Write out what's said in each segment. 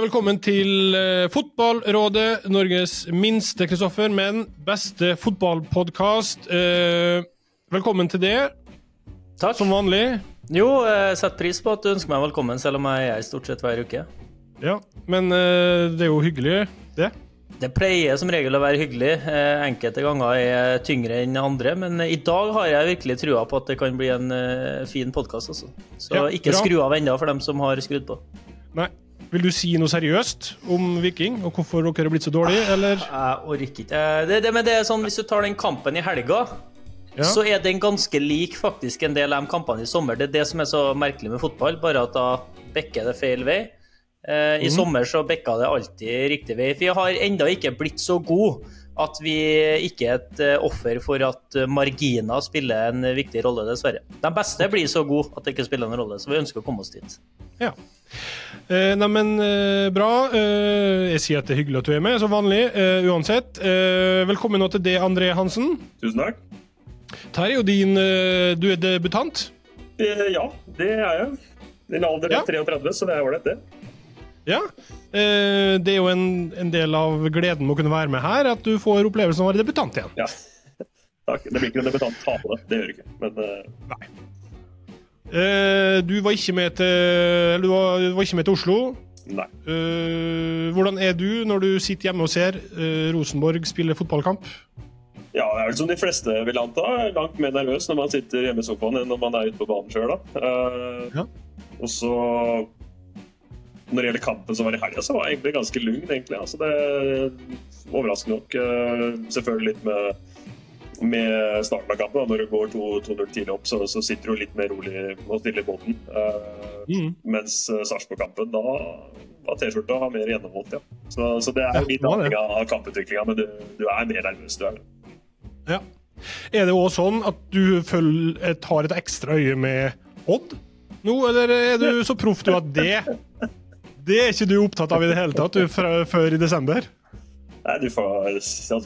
Velkommen til uh, Fotballrådet, Norges minste, Kristoffer, men beste fotballpodkast. Uh, velkommen til det. Takk. Som vanlig. Jo, jeg setter pris på at du ønsker meg velkommen, selv om jeg er her stort sett hver uke. Ja, men uh, det er jo hyggelig, det. Det pleier som regel å være hyggelig. Enkelte ganger er tyngre enn andre, men i dag har jeg virkelig trua på at det kan bli en fin podkast. Altså. Så ja, ikke bra. skru av ennå for dem som har skrudd på. Nei. Vil du si noe seriøst om Viking, og hvorfor dere er blitt så dårlige, eller? Jeg orker ikke. Det, det, men det er sånn, hvis du tar den kampen i helga, ja. så er den ganske lik faktisk en del av de kampene i sommer. Det er det som er så merkelig med fotball, bare at da bekker det feil vei. Eh, I mm. sommer så bekka det alltid riktig vei. For vi har ennå ikke blitt så gode at vi ikke er et eh, offer for at marginer spiller en viktig rolle, dessverre. De beste blir så gode at det ikke spiller en rolle, så vi ønsker å komme oss dit. Ja. Eh, Neimen, eh, bra. Eh, jeg sier at det er hyggelig at du er med, som vanlig. Eh, uansett. Eh, velkommen nå til det, André Hansen. Tusen takk. Terje, er din eh, Du er debutant? ja, det er jeg. Din alder er ja. 33, så det er ålreit, det. Ja. det er jo en, en, del av gleden med å kunne være med her, at du får opplevelsen av å være debutant igjen. Ja. Takk. Det blir ikke noen debutant ta på det. Gjør det ikke. Men Nei. Uh, du, var ikke med til, du var, du var ikke med til Oslo. Nei. Hvordan er du når du sitter hjemme og ser Rosenborg spille fotballkamp? Ja, det er vel som de fleste vil anta. Langt mer nervøs når man sitter hjemme i sofaen enn når man er ute på banen sjøl. Ja. Og så Når det gjelder kampen som var i helga, så var jeg egentlig ganske lugn. egentlig. Altså, det Overraskende nok. Selvfølgelig litt med med starten av kampen. Når du går 2-0 tidlig opp, så, så, sitter du litt mer rolig og stille i båten. Uh, mm. Mens uh, Sarpsborg-kampen, da var T-skjorta mer gjennomholdt, ja. Så, så, det er jo litt avhengig av kamputviklinga, men du, du, er mer nervøs, du er det. Ja. Er det òg sånn at du følger, tar et ekstra øye med Odd nå, eller er du så proff du at det Det er ikke du opptatt av i det hele tatt du, før i desember? Nei, du, får,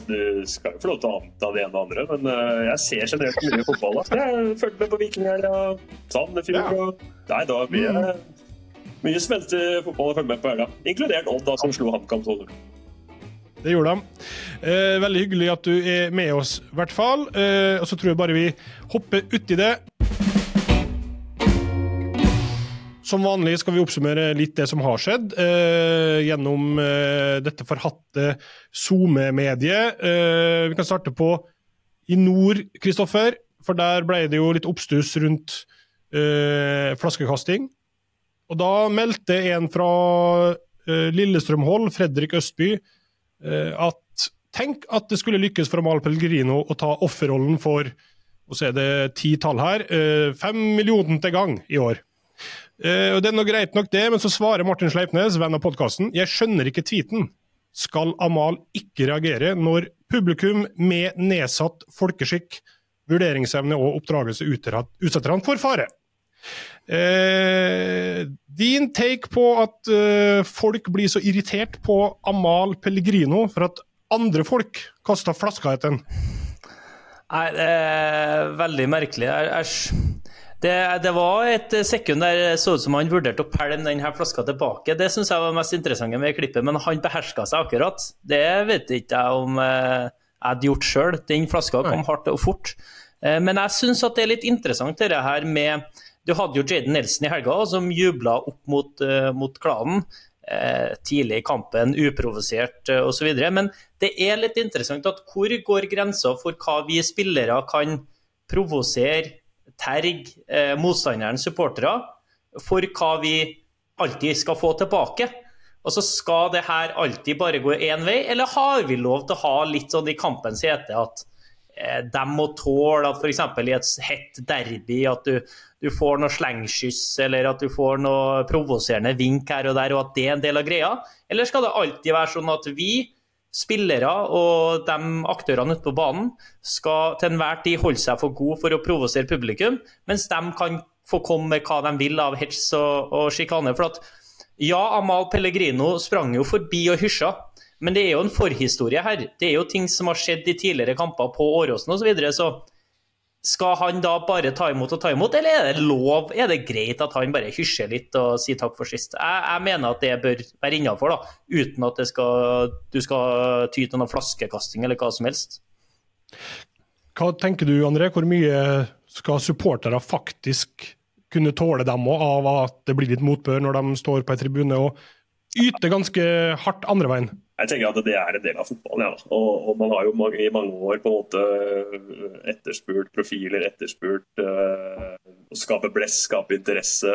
du, skal jo få lov til å anta det ene og andre, men uh, jeg ser generelt mye fotball. Altså. Jeg fulgte med på Vikinghelga, ja. Sandefjord. Ja. Og, nei, da blir det mm. mye smelte fotball å følge med på helga. Inkludert Odd, da, som slo HamKam 2-0. Det gjorde de. Eh, veldig hyggelig at du er med oss, i hvert fall. Eh, og så tror jeg bare vi hopper uti det. Som vanlig skal vi oppsummere litt det som har skjedd eh, gjennom eh, dette forhatte SoMe-mediet. Eh, vi kan starte på i nord, Kristoffer, for der ble det jo litt oppstuss rundt eh, flaskekasting. Og da meldte en fra eh, Lillestrøm-hold, Fredrik Østby, eh, at tenk at det skulle lykkes for Amal Pellegrino å ta offerrollen for og så er det ti tall her. Fem millioner til gang i år. Uh, og Det er noe greit nok, det, men så svarer Martin Sleipnes, venn av podkasten, jeg skjønner ikke tweeten. Skal Amal ikke reagere når publikum med nedsatt folkeskikk, vurderingsevne og oppdragelse utsetter han for fare? Uh, din take på at uh, folk blir så irritert på Amal Pellegrino for at andre folk kaster flasker etter ham? Nei, det er veldig merkelig. Jeg, jeg det, det, var et sekund der så ut som han vurderte å pælme denne flaska tilbake. Det syns jeg var mest interessante med klippet, men han beherska seg akkurat. Det vet ikke jeg om eh, jeg hadde gjort sjøl. Den flaska kom hardt og fort. Eh, men jeg syns det er litt interessant det her med Du hadde jo Jaden Nelson i helga som jubla opp mot, mot klanen. Tidlig i kampen, uprovosert uh, osv. Men det er litt interessant at hvor går grensa for hva vi spillere kan provosere terge eh, motstanderens supportere for hva vi alltid skal få tilbake. Og så Skal det her alltid bare gå én vei, eller har vi lov til å ha litt sånn i kampens hete at eh, de må tåle at f.eks. i et hett derby at du, du får noe slengskyss eller at du får noe provoserende vink her og der, og at det er en del av greia? Eller skal det alltid være sånn at vi spillere og de aktørene ute på banen skal til enhver tid holde seg for gode for å provosere publikum, mens de kan få komme med hva de vil av hets og, og sjikane. For at ja, Amal Pellegrino sprang jo forbi og hysja, men det er jo en forhistorie her. Det er jo ting som har skjedd i tidligere kamper på Åråsen osv. Så, videre, så skal han da bare ta imot og ta imot, eller er det lov, er det greit at han bare hysjer litt og sier takk for sist? Jeg, jeg mener at det bør være innafor, uten at skal, du skal ty til noe flaskekasting eller hva som helst. Hva tenker du, André? Hvor mye skal supportere faktisk kunne tåle dem òg, av at det blir litt motbør når de står på en tribune og yter ganske hardt andre veien? Jeg tenker at det er en del av fotballen. Ja. Og, og, man har jo mange, i mange år på en måte øh, etterspurt profiler, etterspurt uh, å skape blest, skape interesse.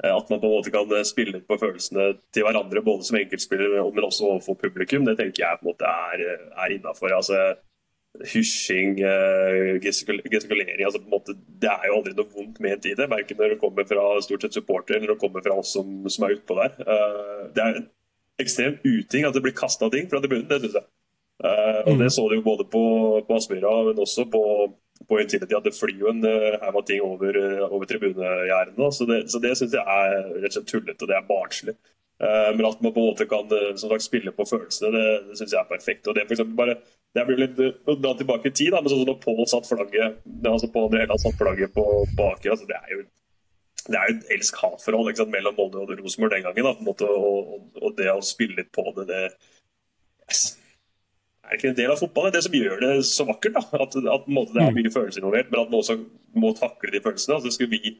Uh, at man på en måte kan spille på følelsene til hverandre, både som enkeltspiller, men også overfor publikum. Det tenker jeg på en måte er, er innafor. Altså, hysjing, gestikulering altså på en måte, Det er jo aldri noe vondt ment i det. Verken når det kommer fra stort sett supporter eller når det kommer fra oss som, som er utpå der. det er ekstrem uting at det blir kasta ting fra tribunen. Det syns jeg. Uh, og Det mm. så du jo både på, på Aspmyra, men også på, på Intility, at det flyr jo en haug av ting over, uh, over tribunegjerdene. Så det, så det syns jeg er rett og slett tullete, og det er barnslig. Uh, men at man på en måte kan som sagt, spille på følelsene, det, det syns jeg er perfekt. og Det for bare, det blir litt da tilbake i tid, da, men sånn som da Pål satt flagget altså på andre hele satt flagget på baki, altså det er jo det er jo et elsk-hat-forhold mellom Molde og Rosenborg den gangen. Da, måte, og, og, det å spille litt på det, det yes. er ikke en del av fotballen. Det er det som gjør det så vakkert. Da. At, at måte, det er mm. mye følelser involvert, men at man også må takle de følelsene. Altså, skulle vi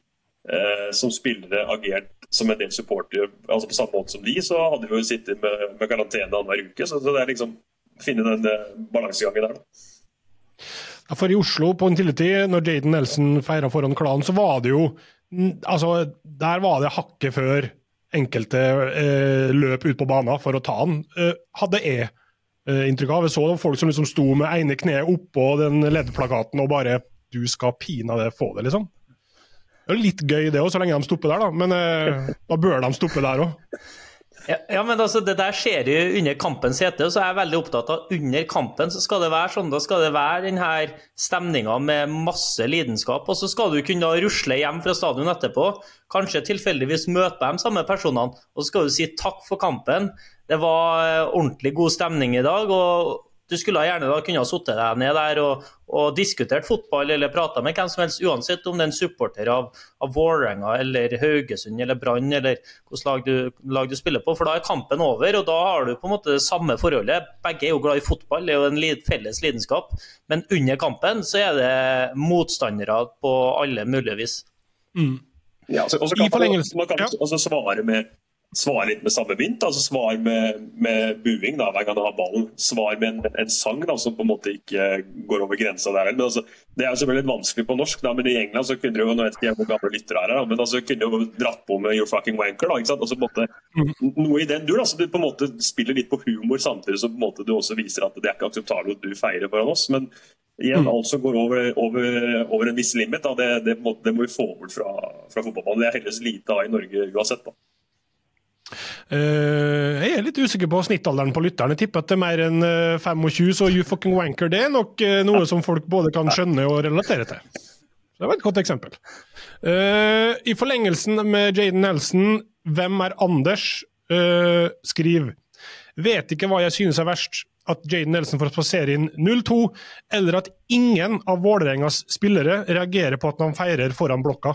eh, som spillere agert som en del supportere altså på samme måte som de, så hadde vi jo sittet med, med karantene annenhver uke. Så, så, det er liksom finne den eh, balansegangen der. da. For i Oslo, på en tidlig tid, når Jaden Nelson feira foran klanen, så var det jo Altså, der var det hakket før enkelte eh, løp ut på banen for å ta han, eh, hadde jeg eh, inntrykk av. Jeg så folk som liksom sto med ene kneet oppå den leddplakaten og bare Du skal pinadø få det, liksom. Det er litt gøy det òg, så lenge de stopper der, da. Men eh, da bør de stoppe der òg. Ja, men altså, Det der skjer jo under kampens hete, så er jeg veldig opptatt av under kampen så skal det være sånn, da skal det være denne stemninga med masse lidenskap. Og så skal du kunne rusle hjem fra stadion etterpå, kanskje tilfeldigvis møte de samme personene, og så skal du si takk for kampen. Det var eh, ordentlig god stemning i dag. og du skulle gjerne da kunne ha satt deg ned der og, og, diskutert fotball eller prata med hvem som helst, uansett om det er en supporter av, av Vålerenga eller Haugesund eller Brann eller hvilket lag du, lag du, spiller på. For da er kampen over, og da har du på en måte det samme forholdet. Begge er jo glad i fotball, det er jo en felles lidenskap. Men under kampen så er det motstandere på alle mulige vis. Mm. Ja, så, og så kan man, man kan også svare med Svar litt med samme mynt. altså Svar med, med buing da, hver gang du har ballen. Svar med en, en, sang da, som på en måte ikke går over grensa der. Men altså, det er jo selvfølgelig litt vanskelig på norsk, da, men i England så kunne du jo nå vet ikke hvor gamle lyttere er her, men altså, kunne jo dratt på med 'You're fucking wanker'. da, ikke sant? Altså, på en måte. Noe i den dur. så Du på en måte spiller litt på humor samtidig som på en måte du også viser at det er ikke akseptabelt at du feirer foran oss. men igjen, mm. alt som går over, over, over, en viss limit, da, det, det, det, må vi få bort fra, fra fotballbanen. Det er heldigvis lite av i Norge uansett. da. Uh, jeg er litt usikker på snittalderen på lytteren. Jeg tipper at det er mer enn 25, eh, så you fucking wanker, det er nok uh, noe som folk både kan skjønne og relatere til. Det var et godt eksempel. Uh, I forlengelsen med Jaden Nelson, hvem er Anders? skriv. Vet ikke hva jeg synes er verst, at Jaden Nelson får spasere inn 0-2, eller at ingen av Vålerengas spillere reagerer på at han feirer foran blokka.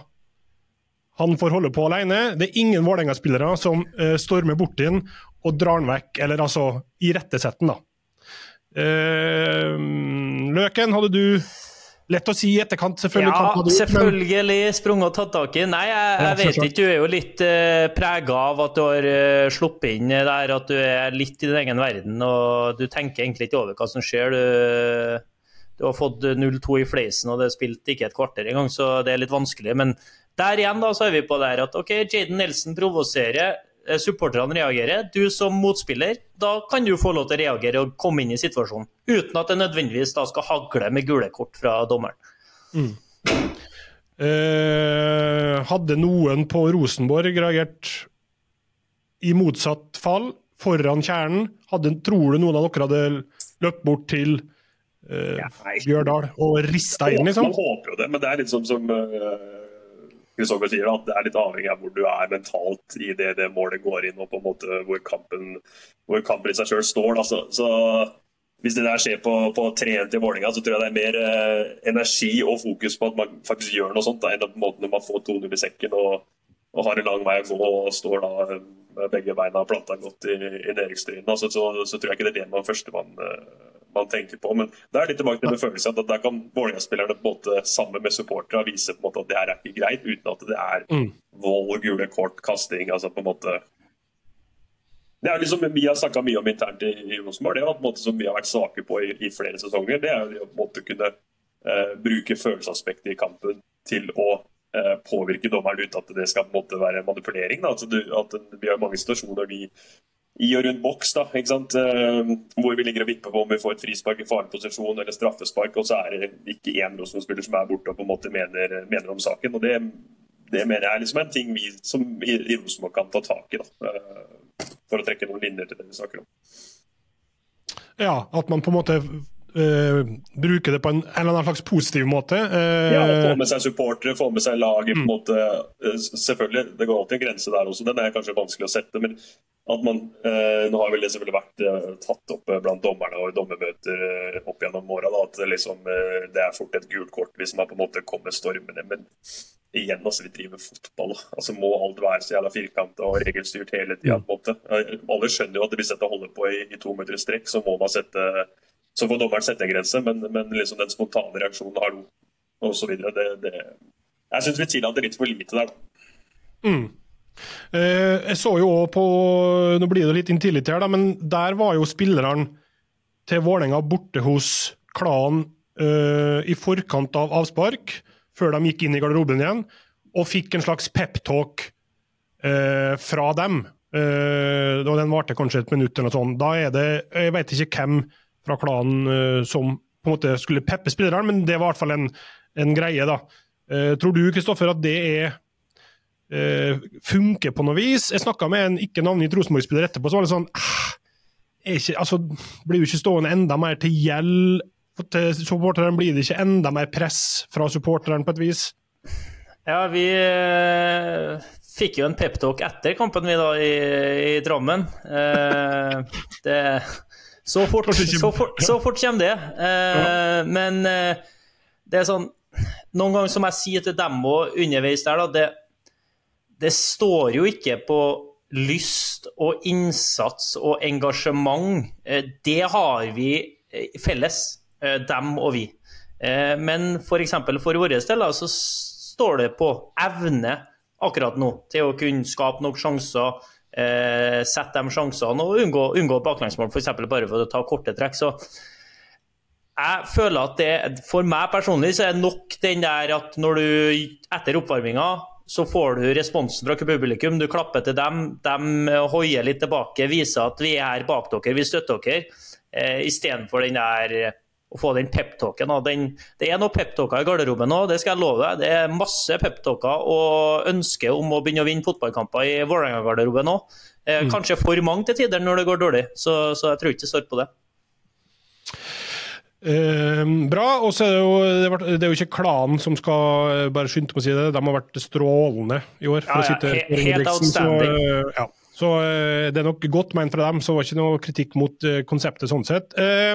Han får holde på alene. Det er ingen Vålerenga-spillere som uh, stormer bort til ham og drar han vekk, eller altså irettesetter han, da. Uh, Løken, hadde du Lett å si i etterkant, selvfølgelig. Ja, du, selvfølgelig men... sprunget og tatt tak i. Nei, jeg, jeg vet ikke. Du er jo litt uh, eh, prega av at du har uh, sluppet inn der, at du er litt i din egen verden. Og du tenker egentlig ikke over hva som skjer. Du, du har fått 0-2 i fleisen, og det er spilt ikke et kvarter engang, så det er litt vanskelig. Men der igjen da, så er vi på der at ok, Jaden Nelson provoserer, eh, supporterne reagerer. Du som motspiller, da kan du få lov til å reagere og komme inn i situasjonen. Uten at det nødvendigvis da skal hagle med gule kort fra dommeren. Mm. Eh, hadde noen på Rosenborg reagert i motsatt fall, foran kjernen? Hadde, tror du noen av dere hadde løpt bort til eh, Bjørdal og rista inn, liksom? Man håper jo det, men det er litt som, som uh Kristoffer sier, at det er litt avhengig av hvor du er mentalt i det, det målet går inn, og på en måte hvor kampen, hvor kampen i seg sjøl står. Så, så hvis det der skjer på, på 3-1 til Vålerenga, så tror jeg det er mer eh, energi og fokus på at man faktisk gjør noe sånt, da, enn en man får 2-0 i sekken og, og, har en lang vei å gå og står da med begge beina planta godt i, i nedrykkstriden. Så, så, så, tror jeg ikke det er det man første man, eh, man tenker på. Men det er litt tilbake til følelsen at der kan Vålerenga-spillerne sammen med supportere vise på en måte at det her er ikke greit, uten at det er mm. vold, gule kort, kasting. altså på en måte det er liksom, Vi har snakka mye om internt i, i Rosenborg. Det er på en måte som vi har vært svake på i, i flere sesonger. Det er jo å på en måte kunne uh, bruke følelsesaspektet i kampen til å eh, påvirke dommeren uten at det skal på en måte være manipulering. Altså, du, at Vi har mange situasjoner vi, i og rundt boks da, ikke sant? Eh, hvor vi ligger og vipper på om vi får et frispark i farlig posisjon eller straffespark, og så er det ikke én Rosenborg-spiller som er borte og på en måte mener, mener om saken. og det det mener jeg er liksom en ting vi som i, i Rosenborg kan ta tak i. da. Eh, for å trekke noen linjer til det vi snakker om. Ja, at man på en måte uh, bruker det på en, en, eller annen slags positiv måte. Uh, ja, Få med seg supportere, få med seg laget. Mm. på en måte, uh, selvfølgelig, Det går alltid en grense der også, den er kanskje vanskelig å sette. men at man, Nå har vel det selvfølgelig vært tatt opp blant dommerne og dommermøter opp gjennom åra at liksom, det er fort et gult kort hvis man på en måte kommer stormende. Men igjen, altså, vi driver fotball. altså Må alt være så jævla firkanta og regelstyrt hele tida? Alle skjønner jo at hvis dette holder på i, i to minutter strekk, så må man sette så får dommeren sette en grense, men, men liksom den spontane reaksjonen har Det, det, Jeg syns vi tillater litt for lite der. Mm. Eh, jeg så jo òg på Nå blir det litt inntillit her, da, men der var jo spillerne til Vålerenga borte hos klanen eh, i forkant av avspark før de gikk inn i garderoben igjen, og fikk en slags peptalk eh, fra dem. Eh, og Den varte kanskje et minutt, eller noe sånt. Da er det, Jeg vet ikke hvem fra klanen eh, som på en måte skulle peppe spillerne, men det var i hvert fall en, en greie. da. Eh, tror du Kristoffer, at det er eh, funker på noe vis? Jeg snakka med en ikke navngitt Rosenborg-spiller etterpå, så var det sånn ah, ikke, altså, Blir jo ikke stående enda mer til gjeld til supporterne? Blir det ikke enda mer press fra supporterne på et vis? Ja, vi fikk jo en peptalk etter kampen vi da i, i Drammen. Eh, det, så, fort, så, fort, så fort kommer det. Eh, men eh, det er sånn Noen ganger som jeg sier til dem òg underveis der, da, det, det står jo ikke på lyst og innsats og engasjement. Eh, det har vi eh, felles. Eh, dem og vi. Eh, men f.eks. for, for vår del så står det på evne akkurat nå til å kunne skape nok sjanser, eh, sette de sjansene og unngå, unngå baklengsmål, f.eks. bare for å ta korte trekk. Så jeg føler at det, for meg personlig så er nok den der at når du etter oppvarminga så får du responsen fra publikum. Du klapper til dem, de hoier litt tilbake, viser at vi er her bak dere, vi støtter dere. Eh, Istedenfor den der å få den peptalken. Det er noen peptalker i garderoben nå, det skal jeg love deg. Det er masse peptalker og ønske om å begynne å vinne fotballkamper i Vålerenga-garderoben òg. Eh, mm. Kanskje for mange til tider når det går dårlig, så, så jeg tror ikke det står på det. Eh, bra. og så er det, jo, det er jo ikke klanen som skal eh, bare skynde på å si det. De har vært strålende i år. for ja, ja, sitte Helt outstanding. Så, eh, ja. så eh, det er nok godt ment fra dem, så det var ikke noe kritikk mot konseptet sånn sett. Eh,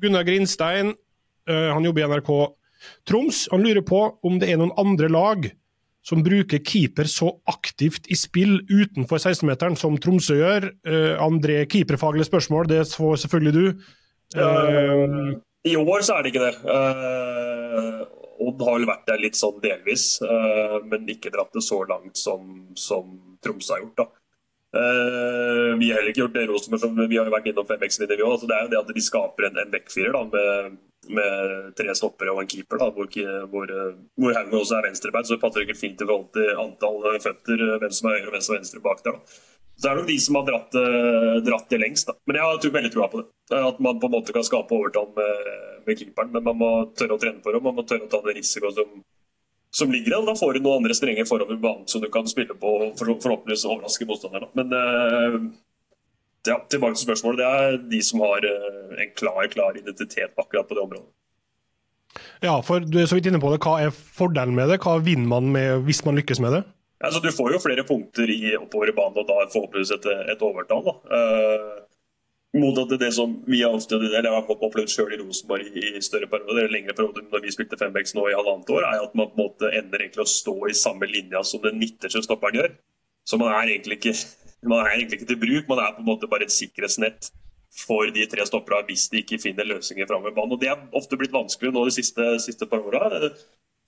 Gunnar Grinstein, uh, han jobber i NRK Troms. Han lurer på om det er noen andre lag som bruker keeper så aktivt i spill utenfor 16-meteren som Tromsø gjør. Uh, André, keeperfaglige spørsmål, det får selvfølgelig du. Uh, I år så er det ikke det. Odd har vel vært der litt sånn delvis, men ikke dratt det så langt som, som Tromsø har gjort. da. Uh, vi har heller ikke gjort det Rosenborg som vi har vært innom 5X-linje, vi òg. Det er jo det at de skaper en, en backfirer med, med, tre stoppere og en keeper, da, hvor, hvor, hvor Haugen også er venstrebeint. Så det passer ikke fint i forhold til antall føtter, hvem som er høyre og hvem som er venstre bak der. Da. Så det er nok de som har dratt, dratt det lengst. Da. Men jeg har veldig trua på det. At man på en måte kan skape overtall med, med keeperen. Men man må tørre å trene på det, man må tørre å ta den risikoen som som ligger der. Da får du noen andre strenger forover banen som du kan spille på for forhåpentligvis overraske motstanderen. Men uh, ja, tilbake til spørsmålet. Det er de som har uh, en klar, klar identitet akkurat på det området. Ja, for du er så vidt inne på det. Hva er fordelen med det? Hva vinner man med hvis man lykkes med det? Altså, du får jo flere punkter i oppover i banen og da forhåpentligvis et, et overtall. Da. Uh, mot at det som vi har ofte, eller jeg har opplevd selv i Rosenborg i, i større perioder, lengre perioder når vi spilte fembacks nå i halvannet år, er at man på en måte ender egentlig å stå i samme linja som den midterste stopperen gjør. Så man er egentlig ikke, man er egentlig ikke til bruk, man er på en måte bare et sikkerhetsnett for de tre stopperne hvis de ikke finner løsninger framover banen. Og Det er ofte blitt vanskelig nå de siste, siste par åra.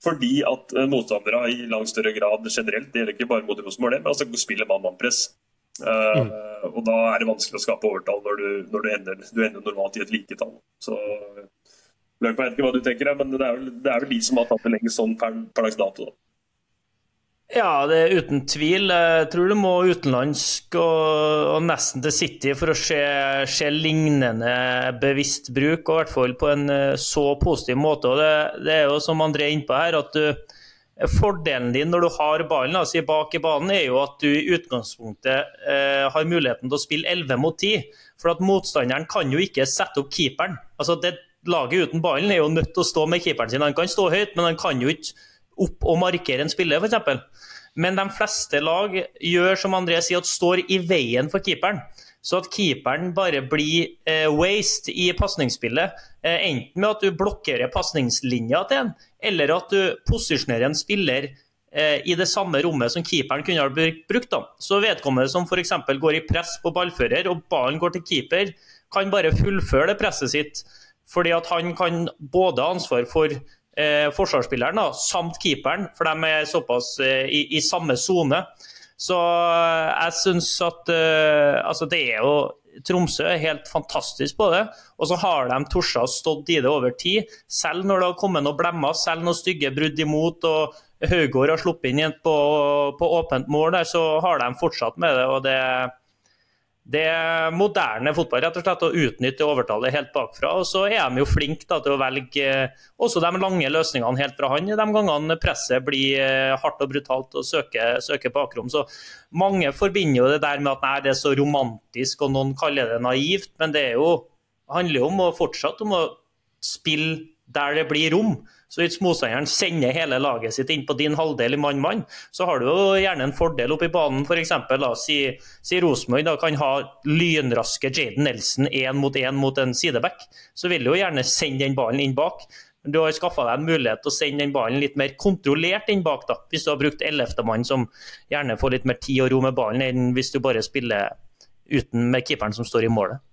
Fordi at motstandere i langt større grad generelt, det gjelder ikke bare mot Rosenborg, men altså spiller mann-mann-press. Mm. Uh, og da er det vanskelig å skape overtall når du, når du, ender, du ender, normalt i et liketall. Så jeg vet ikke hva du tenker, men det er vel, det er vel de som har tatt det lengst sånn per, per dags dato. da. Ja, det er uten tvil. Jeg tror du må utenlandsk og, og nesten til City for å se, se, lignende bevisst bruk, og i hvert fall på en eh, så positiv måte. Og det, det er jo som André er innpå her, at du, Fordelen din når du har ballen altså bak i banen, er jo at du i utgangspunktet eh, har muligheten til å spille 11 mot 10. For at motstanderen kan jo ikke sette opp keeperen. Altså det Laget uten ballen er jo nødt til å stå med keeperen sin. Han kan stå høyt, men han kan jo ikke opp og markere en spiller, f.eks. Men de fleste lag gjør som André sier, at står i veien for keeperen. Så at keeperen bare blir eh, waste i pasningsspillet. Eh, enten med at du blokkerer pasningslinja til en, eller at du posisjonerer en spiller eh, i det samme rommet som keeperen kunne ha brukt. Da. Så vedkommende som f.eks. går i press på ballfører, og ballen går til keeper, kan bare fullføre det presset sitt. Fordi at han kan både ha ansvar for eh, forsvarsspilleren da, samt keeperen, for de er såpass eh, i, i, samme sone. Så eh, jeg syns at eh, Altså, det er jo Tromsø er helt fantastisk på det. Og så har de Torsa stått i det over tid. Selv når det har kommet noen blemmer, selv når stygge brudd imot og Haugård har sluppet inn på, på åpent mål der, så har de fortsatt med det. og det det er moderne fotball, rett og slett, å utnytte overtallet helt bakfra. Og så er de jo flinke til å velge eh, også de lange løsningene helt fra han, de gangene presset blir eh, hardt og brutalt og søker, søker bakrom. Så mange forbinder jo det der med at nei, det er så romantisk, og noen kaller det naivt. Men det jo, handler jo om å fortsette om å spille der det blir rom. Så hvis motstanderen sender hele laget sitt inn på din halvdel i mann-mann, så har du jo gjerne en fordel oppe i banen. F.eks. Si, si Rosenborg kan ha lynraske Jaden Nelson én mot én mot en sideback. Så vil du jo gjerne sende den ballen inn bak. Du har skaffa deg en mulighet til å sende den ballen litt mer kontrollert inn bak, da, hvis du har brukt ellevtemann som gjerne får litt mer tid og ro med ballen, enn hvis du bare spiller uten med keeperen som står i målet.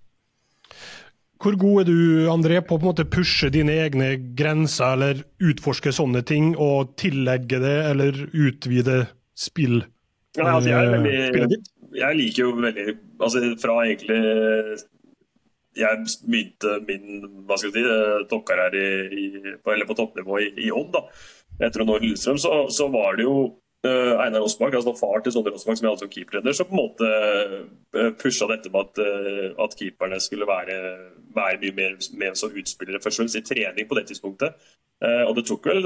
Hvor god er du André, på å pushe dine egne grenser, eller utforske sånne ting, og tillegge det, eller utvide spill? Ja, altså, jeg, veldig, jeg, liker jo veldig altså Fra egentlig jeg begynte min hva skal jeg si, eh, toppkarriere på, på toppnivå i, i Odd, etter å nå Lillestrøm, så, så var det jo Einar Osbakk, altså far til Sondre Osbakk, som jeg hadde som keeperleder, som på en måte uh, pusha dette med at, uh, at keeperne skulle være, være mye mer med som utspillere først og fremst i trening på det tidspunktet. Uh, og det tok vel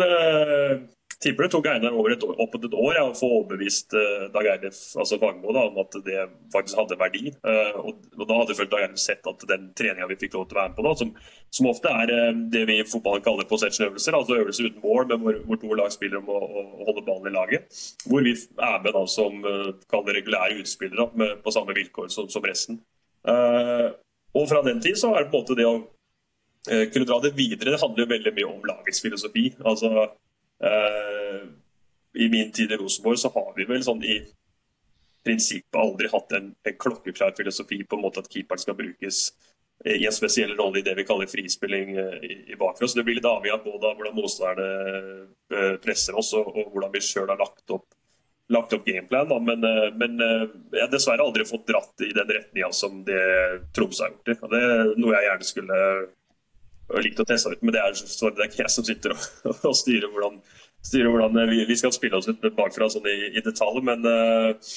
tipper det tok Einar over et år, opp et år ja, å få overbevist uh, Dag Eilif altså Fagermo om at det faktisk hadde verdi. Uh, og, og, Da hadde følt Dag Eilif sett at den treninga vi fikk lov til å være med på, da, som, som ofte er uh, det vi i fotballen kaller possession-øvelser, altså øvelser uten mål, men hvor, hvor to lag spiller om å, å, holde ballen i laget. Hvor vi er med da som uh, regulære utspillere med, på samme vilkår som, som resten. og fra den tid så er det på en måte det å kunne dra det videre. Det handler jo veldig mye om lagets filosofi. altså Uh, I min tid i Rosenborg så har vi vel sånn i prinsippet aldri hatt en, en klokkeklar filosofi på en måte at keeperen skal brukes i en spesiell rolle i det vi kaller frispilling uh, i, i bakfra. Så det blir litt avhengig av både hvordan motstanderne presser oss, og, og, hvordan vi sjøl har lagt opp, lagt opp gameplan. Da. Men, men jeg har dessverre aldri fått dratt i den retninga som det Tromsø har gjort. Det. det er noe jeg gjerne skulle likt å teste ut, men det er, det er ikke jeg som sitter og, og styrer, hvordan, styrer hvordan, vi, vi, skal spille oss ut bakfra sånn i, i detalj. Men, uh,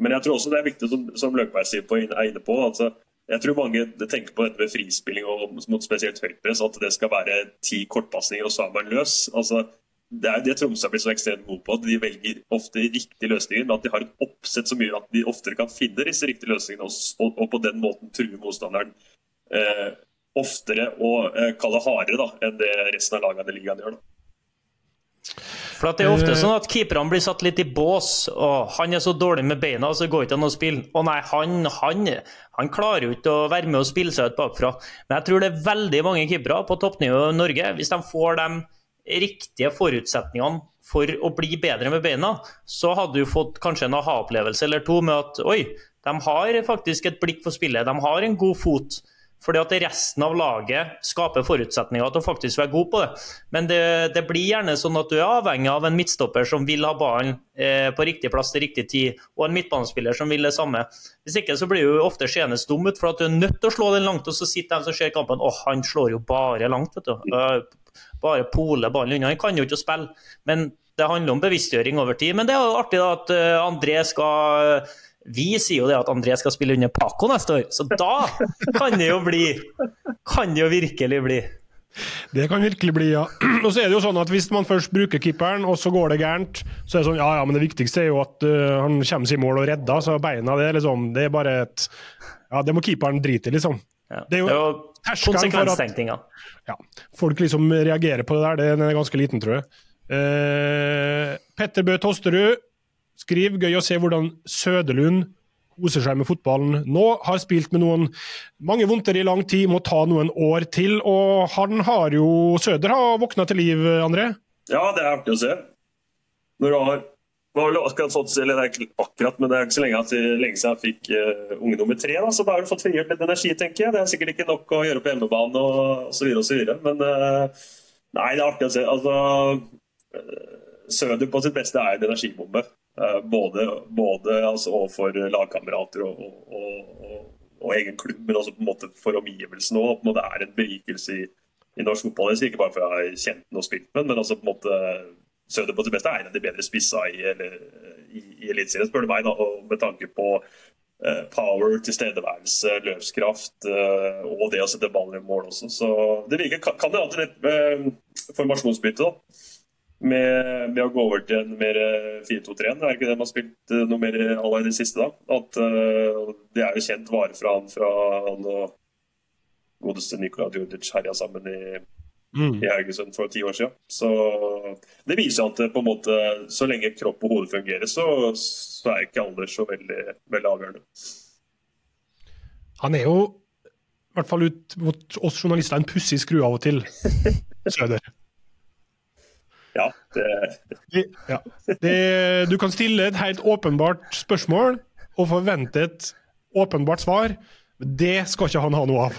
men, jeg tror også det er viktig, som, som Løkberg er inne på, altså, jeg tror mange tenker på dette med frispilling og mot spesielt høytpress, at det skal være ti kortpasninger og så er man løs. Altså, det er det Tromsø har blitt så ekstremt god på. at De velger ofte riktige løsninger, men at de har et oppsett som gjør at de oftere kan finne disse riktige løsningene og, og, og på den måten true motstanderen. Eh, oftere og eh, kalle hardere da, enn det resten av lagene i ligaen gjør. Da. For det er ofte sånn at keeperne blir satt litt i bås. og 'Han er så dårlig med beina, så går ikke an å spille'. Å nei, han, han, han, klarer jo ikke å være med og spille seg ut bakfra. Men jeg tror det er veldig mange keepere på toppnivå i Norge. Hvis de får de riktige forutsetningene for å bli bedre med beina, så hadde du fått kanskje en aha-opplevelse eller to med at oi, de har faktisk et blikk for spillet, de har en god fot. Fordi at resten av laget skaper forutsetninger til å faktisk være god på det. Men det, det, blir gjerne sånn at du er avhengig av en midtstopper som vil ha ballen eh, på riktig plass til riktig tid, og en midtbanespiller som vil det samme. Hvis ikke så blir du ofte seende stum ut, for at du er nødt til å slå den langt, og så sitter de som ser kampen åh, han slår jo bare langt, vet du. Bare poler ballen unna. Han kan jo ikke spille. Men det handler om bevisstgjøring over tid. Men det er jo artig da at eh, André skal vi sier jo det at André skal spille under Paco neste år, så da kan det jo bli Kan det jo virkelig bli. Det kan virkelig bli, ja. Og så er det jo sånn at Hvis man først bruker keeperen, og så går det gærent, så er det sånn ja, ja, men det viktigste er jo at uh, han kommer seg i mål og redder. Så beina, det liksom Det er bare et Ja, det må keeperen drite i, liksom. Ja. Det er jo, jo konsekvenstenkninga. Ja, folk liksom reagerer på det der. Den er ganske liten, tror jeg. Uh, Petter Bø Tosterud Skriv gøy å se hvordan Søderlund koser seg med fotballen nå. Har spilt med noen mange vondter i lang tid, må ta noen år til. Og han har jo Søder har våkna til liv, André? Ja, det er artig å se. Når du har vel akkurat det er ikke men det er ikke så lenge siden jeg fikk uh, unge nummer tre. Da, så da har du fått frigjort litt energi, tenker jeg. Det er sikkert ikke nok å gjøre på hjemmebane og osv. osv. Men uh, nei, det er artig å se. Altså, uh, Søder på sitt beste er en energibombe. Eh, både, både altså overfor lagkamerater og, og, og, og, egen klubb, men også på en måte for omgivelsene òg. Det er en berikelse i, i norsk fotball. Ikke bare for å ha kjent den og spilt den, men altså på en måte Søder på sitt beste er en av de bedre spissa i, i, i Eliteserien, spør du meg. da, og Med tanke på uh, power, tilstedeværelse, løpskraft uh, og det å sette ballen i mål også. Så det virker, kan, det et uh, formasjonsbytte. da med, med, å gå over til en mer 4-2-3. Er ikke det man har spilt eh, noe mer i det siste? da? At uh, Det er jo kjent vare fra han fra han og godeste Nikola Djurdic herja sammen i, mm. i Haugesund for ti år siden. Så det viser at på en måte, så lenge kropp og hode fungerer, så, så er ikke alder så veldig, veldig avgjørende. Han er jo, i hvert fall ut mot oss journalister, en pussig skru av og til. Søder. Ja, det... ja. Det, du kan stille et helt åpenbart spørsmål og forvente et åpenbart svar. Det skal ikke han ha noe av.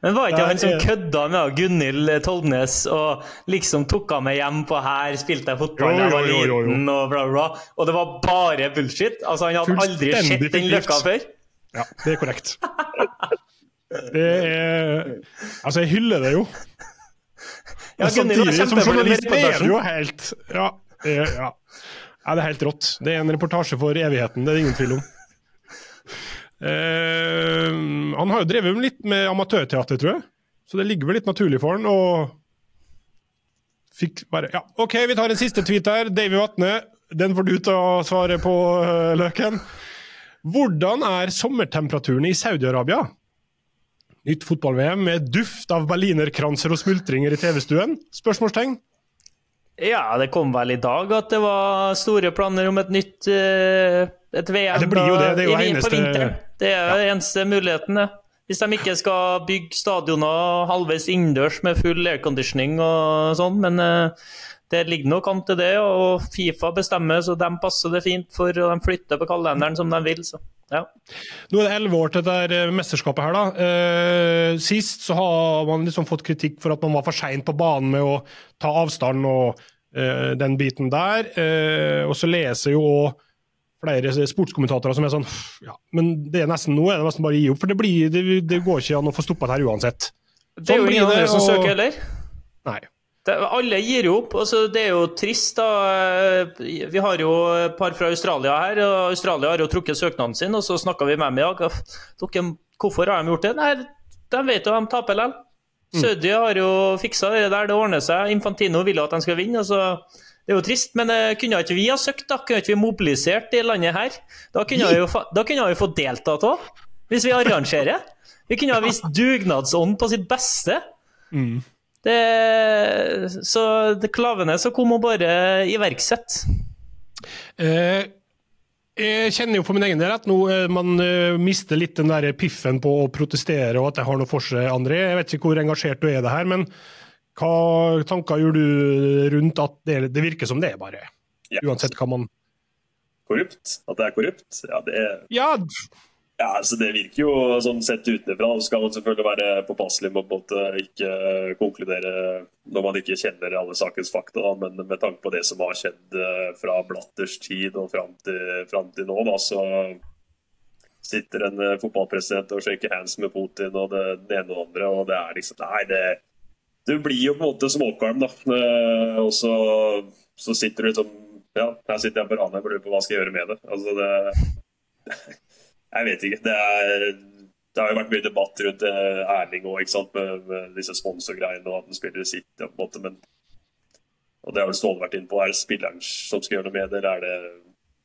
Men var ikke han som kødda med Gunhild Toldnes og liksom tok han med hjem på her, spilte jeg fotball da jeg var liten og bla, bla, Og det var bare bullshit? Altså Han hadde aldri sett den løkka før? Ja, det er korrekt. Det er Altså, jeg hyller det jo. Ja, samtidig som journalist er det jo helt ja, ja. ja, det er helt rått. Det er en reportasje for evigheten, det er det ingen tvil om. Uh, han har jo drevet litt med amatørteater, tror jeg. Så det ligger vel litt naturlig for han. Og fikk bare Ja, OK, vi tar en siste tweet her. Davy Vatne, den får du ta svaret på, uh, Løken. Hvordan er sommertemperaturen i Saudi-Arabia? Nytt fotball-VM med duft av berlinerkranser og smultringer i TV-stuen? Spørsmålstegn. Ja, det kom vel i dag at det var store planer om et nytt uh, et VM ja, det blir jo det. Det er jo i, eneste... på vinteren. Det er ja. eneste muligheten, det. Hvis de ikke skal bygge stadioner halvveis innendørs med full airconditioning og sånn. Men uh, det ligger nok an til det, og Fifa bestemmer, så de passer det fint for, og de flytter på kalenderen som de vil. så ja. Nå er det elleve år til dette mesterskapet. her da. Eh, sist så har man liksom fått kritikk for at man var for sein på banen med å ta avstand og eh, den biten der. Eh, og så leser jo flere sportskommentatorer som er sånn ja, men det er nesten, nå er det nesten bare å gi opp, for det, blir, det, det går ikke an å få stoppa det her uansett. Det er jo sånn ingen andre som søker heller. Nei. Det, alle gir jo opp. Altså, det er jo trist, da. Vi har jo et par fra Australia her. og Australia har jo trukket søknaden sin, og så snakka vi med dem i dag. Hvorfor har de gjort det? Nei, de vet jo de taper likevel. Mm. Saudi har jo fiksa det der, det ordner seg. Infantino vil at de skal vinne. altså det er jo trist, men uh, kunne ikke vi ha søkt? da? Kunne ikke vi mobilisert i landet her? Da kunne vi jo, da kunne vi fått deltatt òg, hvis vi arrangerer. Vi kunne ha vist dugnadsånd på sitt beste. Mm. Det, så det Klavenes så kom og bare iverksette. Eh, jeg kjenner jo for min egen del at nå eh, man eh, mister litt den der piffen på å protestere og at det har noe for seg, André. Jeg vet ikke hvor engasjert du er i det her, men hva tanker gjør du rundt at det, det virker som det er bare? Ja. Uansett hva man Korrupt? At det er korrupt? Ja, det er Ja, ja, altså Det virker jo sånn sett utenfra. Så skal man selvfølgelig være påpasselig med å ikke konkludere når man ikke kjenner alle sakens fakta. Men med tanke på det som har skjedd eh, fra Blatters tid og fram til, fram til nå, da, så sitter en eh, fotballpresident og shaker hands med Putin og det, det ene og det andre. og det er liksom, nei, det, Du blir jo på en måte småkvalm, da. Eh, og så, så sitter du liksom Ja, her sitter jeg på Ranheim og lurer på hva skal jeg gjøre med det. Altså, det jeg vet ikke. Det, er, det, har jo vært mye debatt rundt eh, Erling òg, med, med, disse sponsorgreiene og at han spiller sitt. på en måte, men og Det har vel Ståle vært inne på. Er det spilleren som skal gjøre noe med det, eller er det,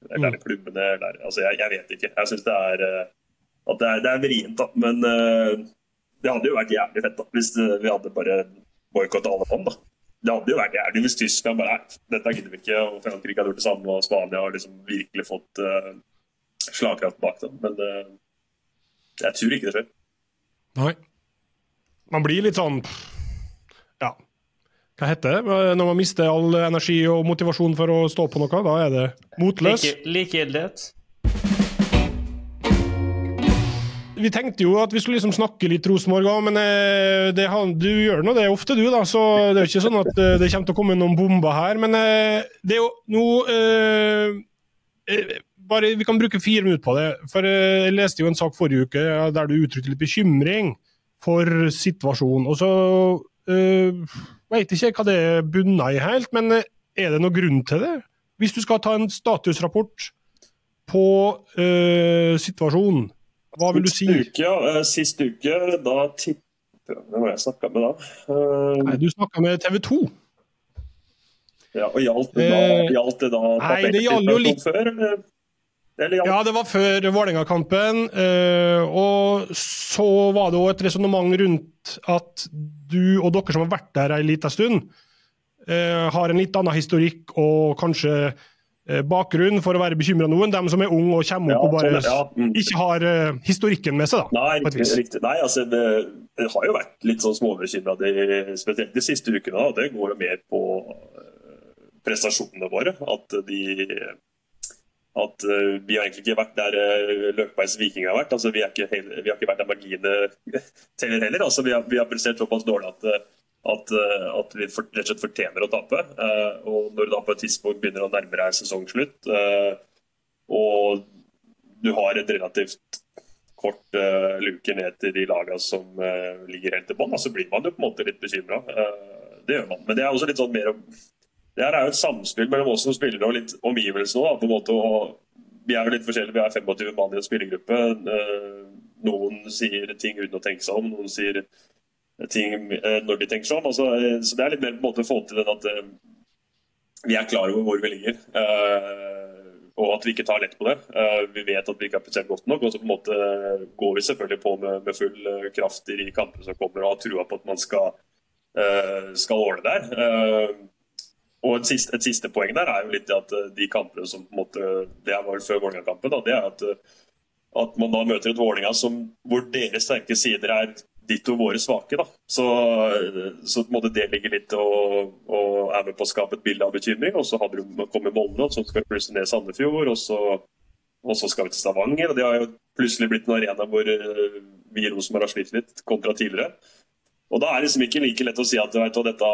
eller er det mm. klubbene? Eller, altså, jeg, jeg, vet ikke. Jeg syns det er eh, at det er, det er vrient, da. Men uh, det hadde jo vært jævlig fett da, hvis vi hadde bare boikotta alle fond. da. Det hadde jo vært jævlig hvis Tyskland bare dette gidder vi ikke. Og Frankrike hadde gjort det samme, og Spania har liksom virkelig fått uh, slagkraft bak dem. Men uh, jeg tror ikke det skjer. Nei. Man blir litt sånn Ja, hva heter det når man mister all energi og motivasjon for å stå på noe? Da er det motløs. Likegyldighet. Vi tenkte jo at vi skulle liksom snakke litt Rosenborg òg, men eh, det, du gjør nå det ofte, du, da. Så det er jo ikke sånn at eh, det kommer til å komme noen bomber her. Men det er jo nå bare, Vi kan bruke fire minutter på det. for eh, Jeg leste jo en sak forrige uke der du uttrykte litt bekymring for situasjonen. og så øh, vet ikke hva det bunner i helt, men eh, er det noen grunn til det? Hvis du skal ta en statusrapport på øh, situasjonen, hva vil du si? Sist uke, ja. Sist uke, da tipper Hvem var jeg snakka med da? Uh, Nei, Du snakka med TV 2. Ja, og Gjaldt det da, gjaldt det da Nei, det gjaldt jo litt før? Eller? Ja, det var før Vålerenga-kampen. Eh, og så var det òg et resonnement rundt at du og dere som har vært der ei lita stund, eh, har en litt annen historikk og kanskje eh, bakgrunn for å være bekymra nå enn dem som er unge og kommer opp ja, og bare sånn, ja. mm. ikke har historikken med seg. da. Nei, riktig. Nei altså, det, har jo vært litt sånn småbekymra spesielt de siste ukene. Da. Det går jo mer på prestasjonene våre. At de at uh, vi har egentlig ikke vært der uh, Løkbergs Viking har vært. altså Vi, ikke, vi har ikke vært der magiene teller heller. altså Vi har, vi har prestert såpass dårlig at, eh, at, uh, at vi for, rett og slett fortjener å tape. Uh, og Når du da på et tidspunkt begynner å nærme deg sesongslutt, og du har et relativt kort luke ned til de lagene som ligger helt til bånn, så blir man jo på en måte litt bekymra. det gjør man. Men det er også litt sånn mer det her er jo et samspill mellom oss som spillere og litt omgivelsene. og Vi er jo litt forskjellige, vi er 25 mann i en spillergruppe. Eh, noen sier ting uten å tenke seg om, noen sier ting eh, når de tenker seg om. Altså, eh, så Det er litt mer på en måte å få til den at vi er klar over hvor vi ligger. Og at vi ikke tar lett på det. Vi vet at vi ikke har prestert godt nok. Og så på en måte går vi selvfølgelig på med, med full kraft i de kampene som kommer, og har trua på at man skal, skal ordne der. Og et siste, et siste, poeng der er jo litt at eh, de kampene som på en måte, det var før Vålerenga-kampen, det er at, eh, at, man da møter et Vålerenga hvor deres sterke sider er ditto våre svake. da. Så, eh, så på en måte det ligger litt og, og, er med på å skape et bilde av bekymring. Og så hadde du kommet Molde, og så skal vi plutselig ned Sandefjord, og så, og så skal vi til Stavanger. og Det har jo plutselig blitt en arena hvor vi i Rosenborg har slitt litt kontra tidligere. Og Da er det liksom ikke like lett å si at vet, dette,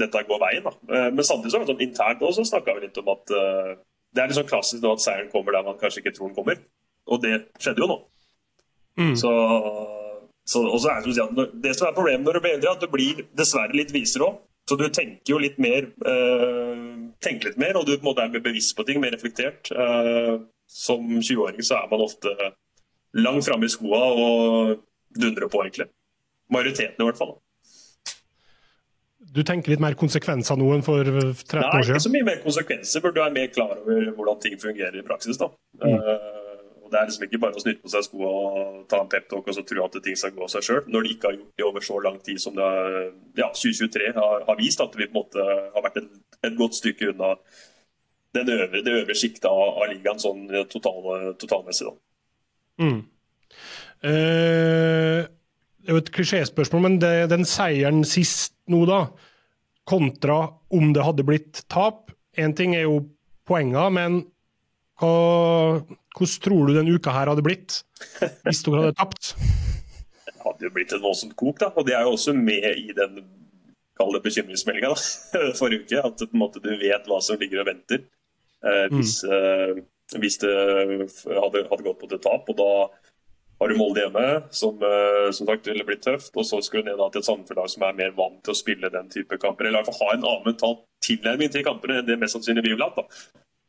dette, går veien. da. Eh, men samtidig så, sånn, internt også snakka vi litt om at uh, det er litt sånn klassisk nå at seieren kommer der man kanskje ikke tror den kommer. Og det skjedde jo nå. Mm. Så, så også er det, som at det som er problemet når du blir eldre, at du blir dessverre litt visere òg. Så du tenker jo litt mer, uh, tenker litt mer, og du på en måte er mer bevisst på ting, mer reflektert. Uh, som 20-åring så er man ofte langt framme i skoa og dundrer på, egentlig. Majoriteten, i hvert fall. Du tenker litt mer konsekvenser nå enn for 13 år siden? Nei, ikke så mye mer konsekvenser, for du er mer klar over hvordan ting fungerer i praksis. da. Mm. Uh, og Det er liksom ikke bare å snytte på seg skoene og ta en peptalk og så tro at ting skal gå av seg sjøl, når de ikke har gjort det over så lang tid som det, er, ja, 2023 har, har, vist. At vi på en måte har vært et, et godt stykke unna øvre, det øvre sjiktet av, av, ligaen sånn total, totalmessig. da. Mm. Eh, det er jo et klisjéspørsmål, men det, den seieren sist nå, da, kontra om det hadde blitt tap Én ting er jo poenger, men hva, hvordan tror du den uka her hadde blitt hvis dere hadde tapt? Det hadde jo blitt et voldsomt kok, da. Og det er jo også med i den kalde bekymringsmeldinga forrige uke. At på en måte, du vet hva som ligger og venter eh, hvis, mm. eh, hvis, det hadde, hadde gått på et tap. Og da har du Molde hjemme, som uh, som sagt ville blitt tøft. Og så skulle du ned til et samfunnslag som er mer vant til å spille den type kamper. Eller i hvert fall ha en annen mental tilnærming til kampene enn det mest sannsynlig vi ville hatt.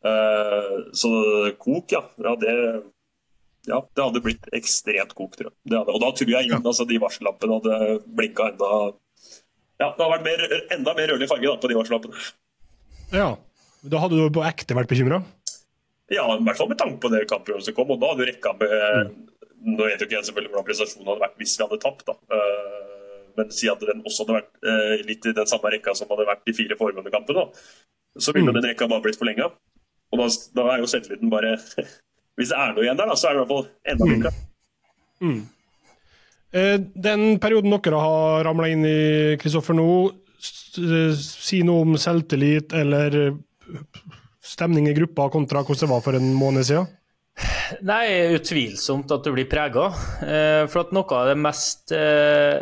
Uh, så kok, ja. ja det, ja, det hadde blitt ekstremt kok, tror jeg. og da tror jeg ingen, ja. altså, de varsellampene hadde blinka enda Ja, det hadde vært mer, enda mer rødlig farge da, på de varsellampene. Ja. Da hadde du på ekte vært bekymra? Ja, i hvert fall med tanke på det kampprogrammet som kom. Og da hadde du rekka med mm nå vet jo ikke jeg selvfølgelig hvordan prestasjonen hadde vært hvis vi hadde tapt. da. Eh, men si at den også hadde vært eh, litt i den samme rekka som hadde vært de fire foregående kampene, så ville mm. den rekka bare blitt forlenga. Og da, da, er jo selvtilliten bare Hvis det er noe igjen der, da, så er det i hvert fall enda mindre. Mm. Mm. Eh, den perioden dere har ramla inn i, Kristoffer, nå, si noe om selvtillit eller stemning i gruppa kontra hvordan det var for en måned siden? Nei, utvilsomt at du blir prega. Eh, for at noe av det mest eh,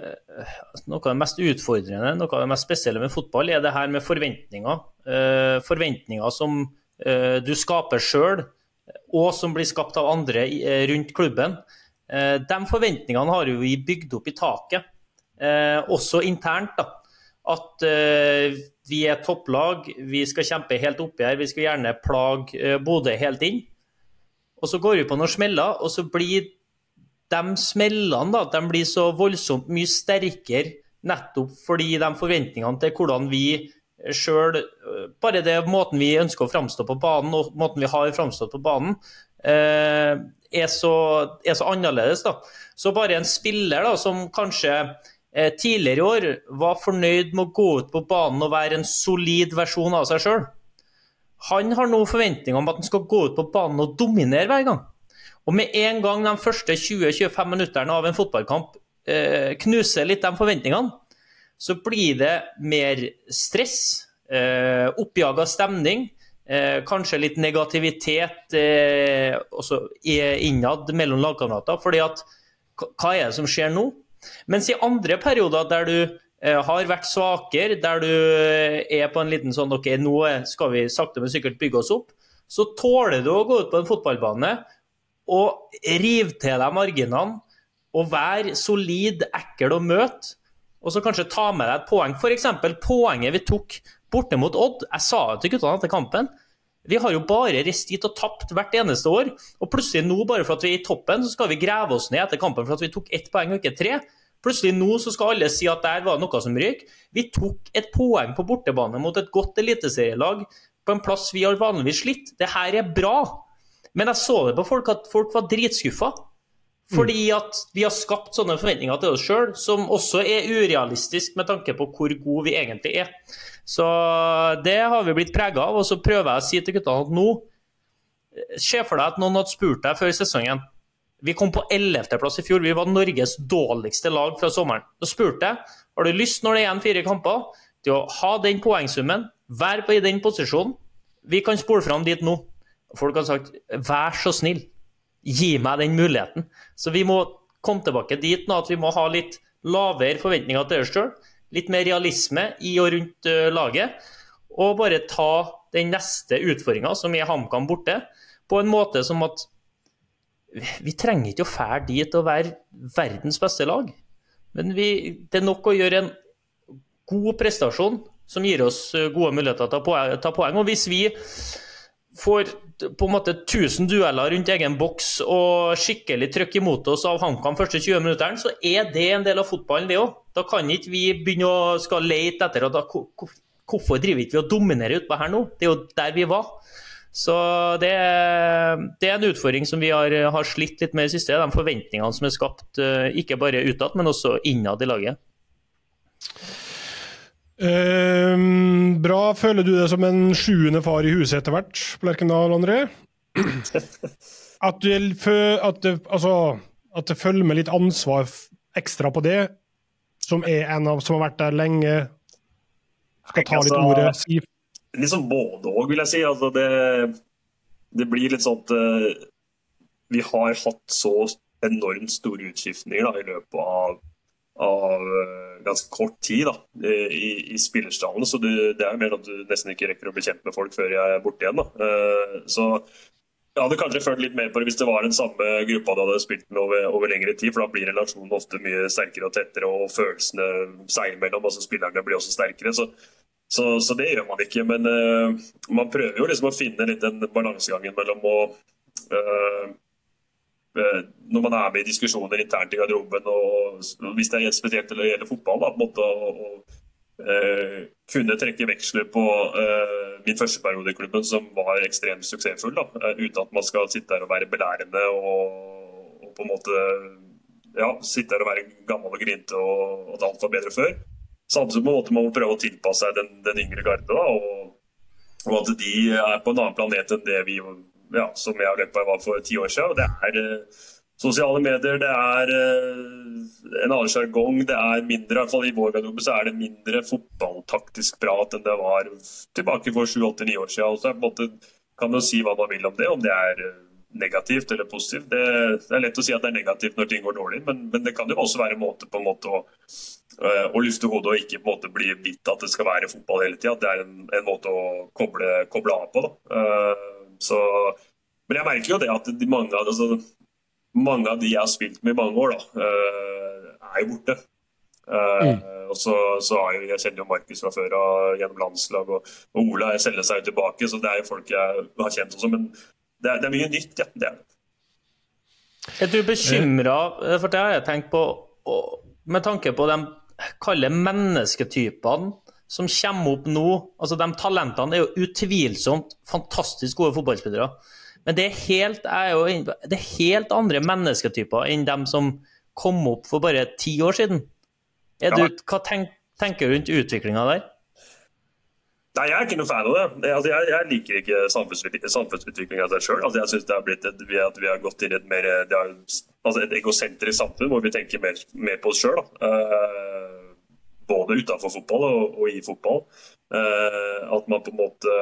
noe av det mest utfordrende, noe av det mest spesielle med fotball, er det her med forventninger. Eh, forventninger som du skaper sjøl, og som blir skapt av andre rundt klubben. De forventningene har vi bygd opp i taket, også internt. da. At vi er topplag, vi skal kjempe helt oppi her, vi skal gjerne plage Bodø helt inn og så går vi på noen smeller, og så blir de smellene da, de blir så voldsomt mye sterkere nettopp fordi de forventningene til hvordan vi sjøl Bare det måten vi ønsker å framstå på banen, og måten vi har framstått på banen, eh, er, så, er, så, annerledes. da. Så bare en spiller da, som kanskje eh, tidligere i år var fornøyd med å gå ut på banen og være en solid versjon av seg sjøl, han har nå forventninger om at han skal gå ut på banen og dominere hver gang. Og med en gang de første 20-25 minuttene av en fotballkamp eh, knuser litt de forventningene, så blir det mer stress, eh, oppjaga stemning, eh, kanskje litt negativitet eh, innad mellom lagkamerater. fordi at hva er det som skjer nå? Mens i andre perioder der du har vært svakere, der du eh, er på en liten sånn OK, nå skal vi sakte, men sikkert bygge oss opp. Så tåler du å gå ut på en fotballbane og rive til deg marginene og være solid, ekkel å møte. Og så kanskje ta med deg et poeng. F.eks. poenget vi tok borte mot Odd. Jeg sa jo til guttene etter kampen. Vi har jo bare reist dit og tapt hvert eneste år. Og plutselig nå, bare for at vi er i toppen, så skal vi grave oss ned etter kampen for at vi tok ett poeng og ikke tre. Plutselig nå så skal alle si at der var noe som røyk. Vi tok et poeng på bortebane mot et godt eliteserielag på en plass vi har vanligvis slitt. Det her er bra. Men jeg så det på folk at folk var dritskuffa. Fordi at vi har skapt sånne forventninger til oss sjøl, som også er urealistisk med tanke på hvor gode vi egentlig er. Så det har vi blitt prega av. Og så prøver jeg å si til guttene at nå Se for deg at noen hadde spurt deg før sesongen vi kom på 11.-plass i fjor. Vi var Norges dårligste lag fra sommeren. Da spurte jeg har du lyst når det er igjen fire kamper, til å ha den poengsummen, være i den posisjonen. Vi kan spole fram dit nå. Folk har sagt vær så snill, gi meg den muligheten. Så vi må komme tilbake dit nå at vi må ha litt lavere forventninger til oss sjøl. Litt mer realisme i og rundt uh, laget. Og bare ta den neste utfordringa, som er HamKam borte, på en måte som at vi trenger ikke å fære dit og være verdens beste lag. Men vi, det er nok å gjøre en god prestasjon som gir oss eh, gode muligheter til å ta poeng. Og hvis vi får på en måte 1000 dueller rundt egen boks og skikkelig trøkk imot oss av HamKam første 20 minuttene, så er det en del av fotballen, det òg. Da kan ikke vi begynne å skal lete etter da, Hvorfor driver ikke vi og dominerer utpå her nå? Det er jo der vi var. Så det, det, er en utfordring som vi har, har slitt litt med i siste. De forventningene som er skapt, ikke bare utad, men også innad i laget. Um, bra. Føler du det som en sjuende far i huset etter hvert på Lerkendal, André? At, du, at, det, altså, at det følger med litt ansvar ekstra på det, som er en av som har vært der lenge, skal ta litt altså, ordet? Si. Liksom både òg, vil jeg si. Altså, det, det, blir litt sånn at uh, vi har hatt så enormt store utskiftninger da, i løpet av av eh, ganske kort tid da, i, i spillerstallen. Så det, det, er mer at du nesten ikke rekker å bli folk før jeg er borte igjen. Da. Eh, så jeg hadde kanskje følt litt mer på det hvis det var den samme gruppa du hadde spilt med over, over, lengre tid, for da blir relasjonen ofte mye sterkere og tettere, og følelsene seg imellom. altså Spillerne blir også sterkere. Så, så, så det gjør man ikke. Men uh, man prøver jo liksom å finne litt den balansegangen mellom å uh, når man er med i diskusjoner internt i garderoben, og hvis det er spesielt eller gjelder fotball, da, på en måte å, kunne trekke veksler på min første periode i klubben, som var ekstremt suksessfull, da, uten at man skal sitte der og være belærende og, og på en måte ja, sitte der og være gammel og grinte og, at alt var bedre før. Samtidig må man prøve å tilpasse seg den, den yngre garde, da, og, og at de er på en annen planet enn det vi ja, som jeg og Leppa var for ti år siden. Det er uh, sosiale medier, det er uh, en annen sjargong. Det er mindre, i hvert fall i vår garderobe, så er det mindre fotballtaktisk prat enn det var tilbake for sju-åtte-ni år siden. Og så måte, kan man si hva man vil om det, om det er uh, negativt eller positivt. Det, det, er lett å si at det er negativt når ting går dårlig, men, men det kan jo også være en måte på en måte å, å lufte hodet og ikke på en måte bli bitt at det skal være fotball hele tida. Det er en, en, måte å koble, koble av på. da. Så, men jeg merker jo det at de mange, altså, mange, av de jeg har spilt med i mange år, da, uh, er jo borte. Mm. Og så, så jeg, jeg, kjenner jo Markus fra før av gjennom landslag, og, og Ola selger seg jo tilbake, så det er jo folk jeg har kjent også. Men det er, det er mye nytt, ja. Det er det. Er du bekymra, for det har jeg tenkt på, med tanke på de kalde mennesketypene som kommer opp nå altså De talentene er jo utvilsomt fantastisk gode fotballspillere. Men det er helt, er jo, det er helt andre mennesketyper enn dem som kom opp for bare ti år siden. Du, hva tenk, tenker du rundt utviklinga der? Nei, Jeg er ikke noe fan av det. altså, jeg, jeg, liker ikke samfunnsutviklinga av seg sjøl. Altså, jeg syns det har et, at vi har gått inn i et mer altså egosentrisk samfunn hvor vi tenker mer, mer på oss sjøl. Uh, både utenfor fotball og, og i fotball. Uh, at man på en måte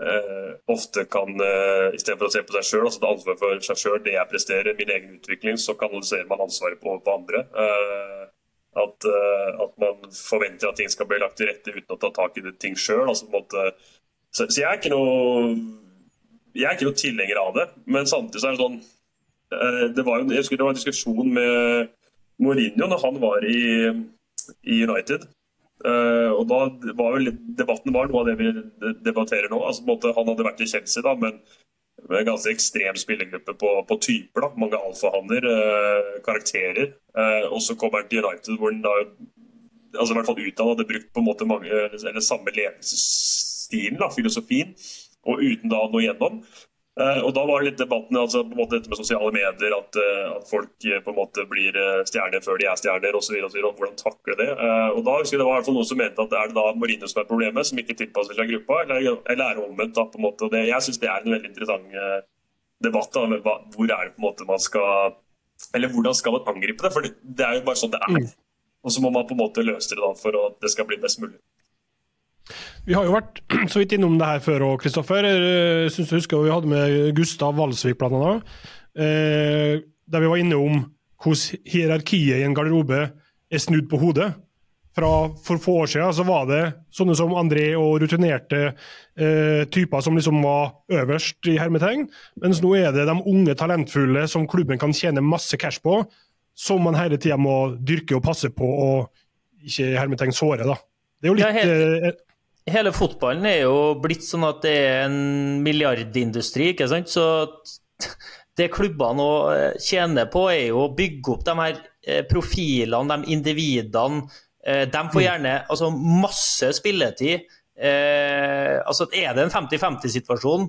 uh, ofte kan, uh, istedenfor å se på seg sjøl, altså ta ansvar for seg sjøl, det jeg presterer, min egen utvikling, så kanaliserer man ansvaret på, på andre. Eh, at, eh, at, man forventer at ting skal bli lagt til rette uten å ta tak i det ting sjøl. Altså, så, så jeg er ikke noe jeg er ikke noe tilhenger av det, men samtidig så er det sånn eh, det var Jeg husker det var en diskusjon med Mourinho når han var i i United. Uh, og da var jo Debatten var noe av det vi debatterer nå. altså på en måte Han hadde vært i Chelsea, da, men en ganske ekstrem spillergruppe på, på typer. da, Mange alfahanner, eh, karakterer. Eh, og så kommer til United, hvor han da altså i hvert fall utad hadde brukt på en måte mange, eller samme ledelsesstilen, filosofien, og uten da å nå gjennom. Eh, og Da var litt debatten altså på en måte dette med sosiale medier, at, eh, at folk eh, på en måte blir stjerner før de er stjerner osv. Hvordan takle det. Og da husker jeg Det var i hvert fall noen som mente at det er det da Marino som er problemet, som ikke tilpasser seg gruppa, eller, eller er omvendt. da på en måte. Det, jeg syns det er en veldig interessant debatt. da, Hvor er det på en måte man skal Eller hvordan skal man angripe det? For det, det er jo bare sånn det er. Mm. Og så må man på en måte løse det da for at det skal bli best mulig. Vi har jo vært så vidt innom det her før òg, Kristoffer. Eh, jeg synes du husker vi hadde med Gustav Valsvik bl.a. Eh, der vi var inne om hvordan hierarkiet i en garderobe er snudd på hodet. Fra For få år siden så var det sånne som André og rutinerte eh, typer som liksom var øverst i hermetegn, mens nå er det de unge talentfulle som klubben kan tjene masse cash på, som man hele tida må dyrke og passe på og ikke i hermetegn såre. da. Det er jo litt... Hele fotballen er jo blitt sånn at det er en milliardindustri, ikke sant. Så det klubbene eh, tjener på, er jo å bygge opp de her eh, profilene, de individene. Eh, de får mm. gjerne altså, masse spilletid altså Er det en 50-50-situasjon,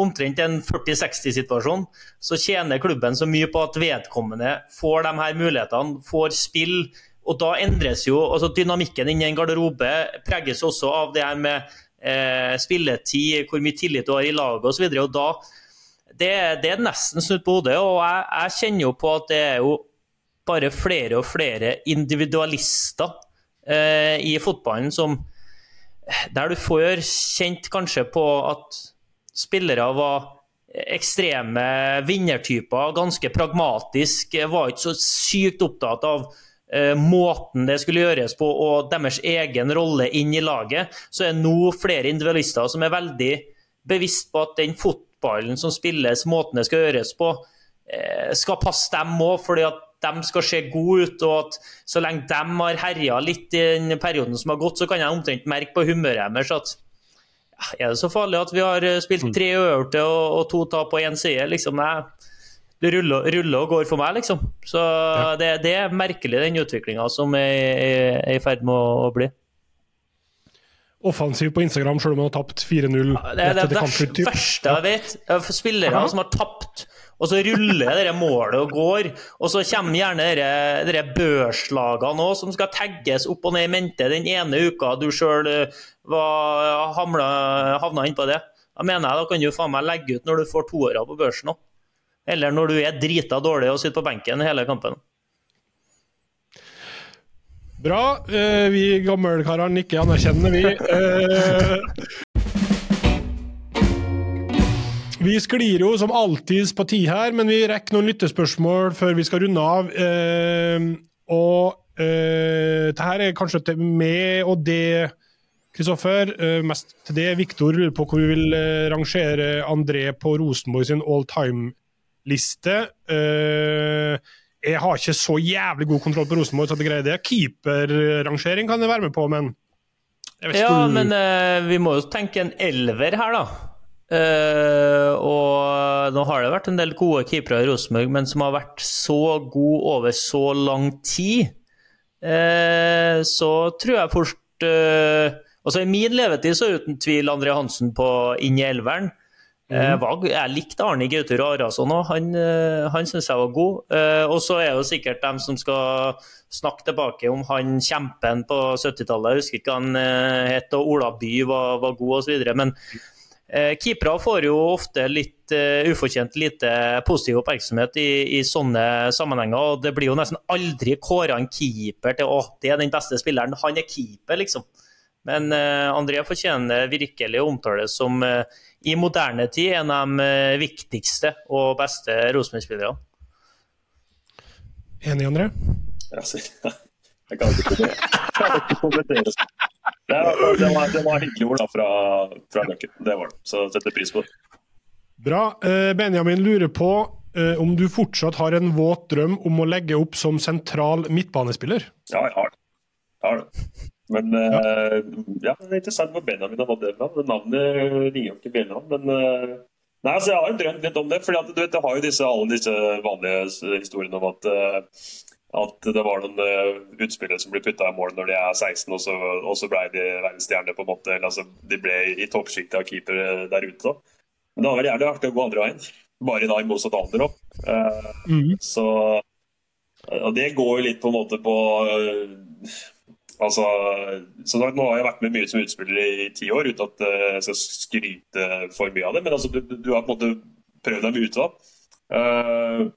omtrent en 40-60-situasjon, så tjener klubben så mye på at vedkommende får de her mulighetene, får spill. Og da endres jo altså Dynamikken inni en garderobe preges også av det her med eh, spilletid, hvor mye tillit du har i laget osv. Det, det er nesten snudd på hodet. Og jeg, jeg kjenner jo på at det er jo bare flere og flere individualister eh, i fotballen som Der du får kjent kanskje på at spillere var ekstreme vinnertyper, ganske pragmatisk, var ikke så sykt opptatt av måten det skulle gjøres på og deres egen rolle inn i laget, så er nå flere individualister som er veldig bevisst på at den fotballen som spilles, måten det skal gjøres på, eh, skal passe dem òg. fordi at de skal se gode ut, og at så lenge de har herja litt i den perioden som har gått, så kan jeg omtrent merke på humøret deres at ja, er det så farlig at vi har eh, spilt tre øvelser og, og, to tap på én side? Liksom, jeg, det ruller, ruller, og går for meg, liksom. Så ja. det, det, er merkelig, den utviklinga som er, er, i ferd med å, bli. Offensiv på Instagram selv om man har tapt 4-0. Ja, det er det det verste jeg vet. Spillere Aha. som har tapt og så ruller det målet og går. Og så kommer gjerne dere børslagene òg, som skal tagges opp og ned i mente den ene uka du sjøl havna innpå det. Da mener jeg da kan du faen meg legge ut når du får toåra på børsen òg. Eller når du er drita dårlig og sitter på benken hele kampen. Bra. Eh, vi gammelkarene nikker anerkjennende, vi. Eh, vi sklir jo som alltid på tid her, men vi rekker noen lyttespørsmål før vi skal runde av. Eh, og dette er kanskje til meg og det, Kristoffer. Mest til det. Viktor lurer på hvor vi vil rangere André på Rosenborg sin all time-liste. Eh, jeg har ikke så jævlig god kontroll på Rosenborg så det greier det. Keeperrangering kan jeg være med på, men Ja, men eh, vi må jo tenke en elver her, da. Uh, og nå har det vært en del gode keepere i Rosenborg, men som har vært så gode over så lang tid, uh, så tror jeg fort uh, Altså I min levetid så uten tvil André Hansen på inn i elveren. Mm. jeg likte Arne Gauter Arason òg, han, han syns jeg var god. og så er det sikkert dem som skal snakke tilbake om han kjempen på 70-tallet, jeg husker ikke hva han het, og Ola By var, var god osv. Men Eh, keepere får jo ofte litt uh, ufortjent lite positiv oppmerksomhet i, i, sånne sammenhenger. og Det blir jo nesten aldri kåra en keeper til å, det er den beste spilleren. Han er keeper, liksom. Men uh, André fortjener virkelig å omtales som uh, i moderne tid en av de viktigste og beste Rosenborg-spillerne. Enig, André? Ja, jeg kan ikke kommentere. Det var, det var, det var hyggelig ord da, fra, fra Løkken. Det var det. Så setter pris på det. Bra. Eh, Benjamin lurer på eh, om du fortsatt har en våt drøm om å legge opp som sentral midtbanespiller? Ja, jeg har det. Jeg har det. Men ja. Uh, ja, det er interessant hvor Benjamin har nådd det fra. Navnet ringer jo ikke bjellene, men uh, Nei, altså Jeg har jo drømt litt om det. fordi at du vet, Jeg har jo disse, alle disse vanlige historiene om at at det var noen utspillere som ble putta i mål når de er 16, og så, og så ble de verdensstjerner. på en måte, eller altså, De ble i toppsjiktet av keepere der ute. da. Men det hadde vært jævlig artig å gå andre veien, bare da i motsatt alder. Uh, mm. Så og Det går jo litt på en måte på uh, altså, så Nå har jeg vært med mye som utspiller i ti år, uten at jeg skal skryte for mye av det. Men altså, du, du har på en måte prøvd deg ute. da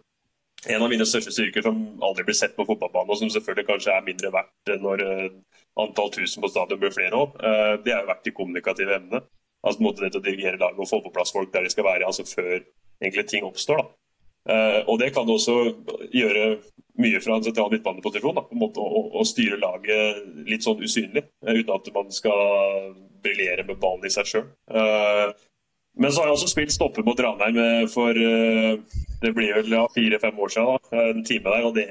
en av mine største styrker som aldri blir sett på fotballbanen, og som selvfølgelig kanskje er mindre verdt når uh, antall tusen på stadion blir flere òg, uh, det har vært de kommunikative evnene. Altså måte det å dirigere laget og få på plass folk der de skal være, altså før egentlig ting oppstår. da. Uh, og Det kan også gjøre mye fra en sentral midtbaneposisjon. På en måte å, styre laget litt sånn usynlig, uten at man skal briljere med ballen i seg sjøl. Men så har jeg også spilt stopper mot Ranheim for det blir vel fire-fem år siden. Da, en time der, og det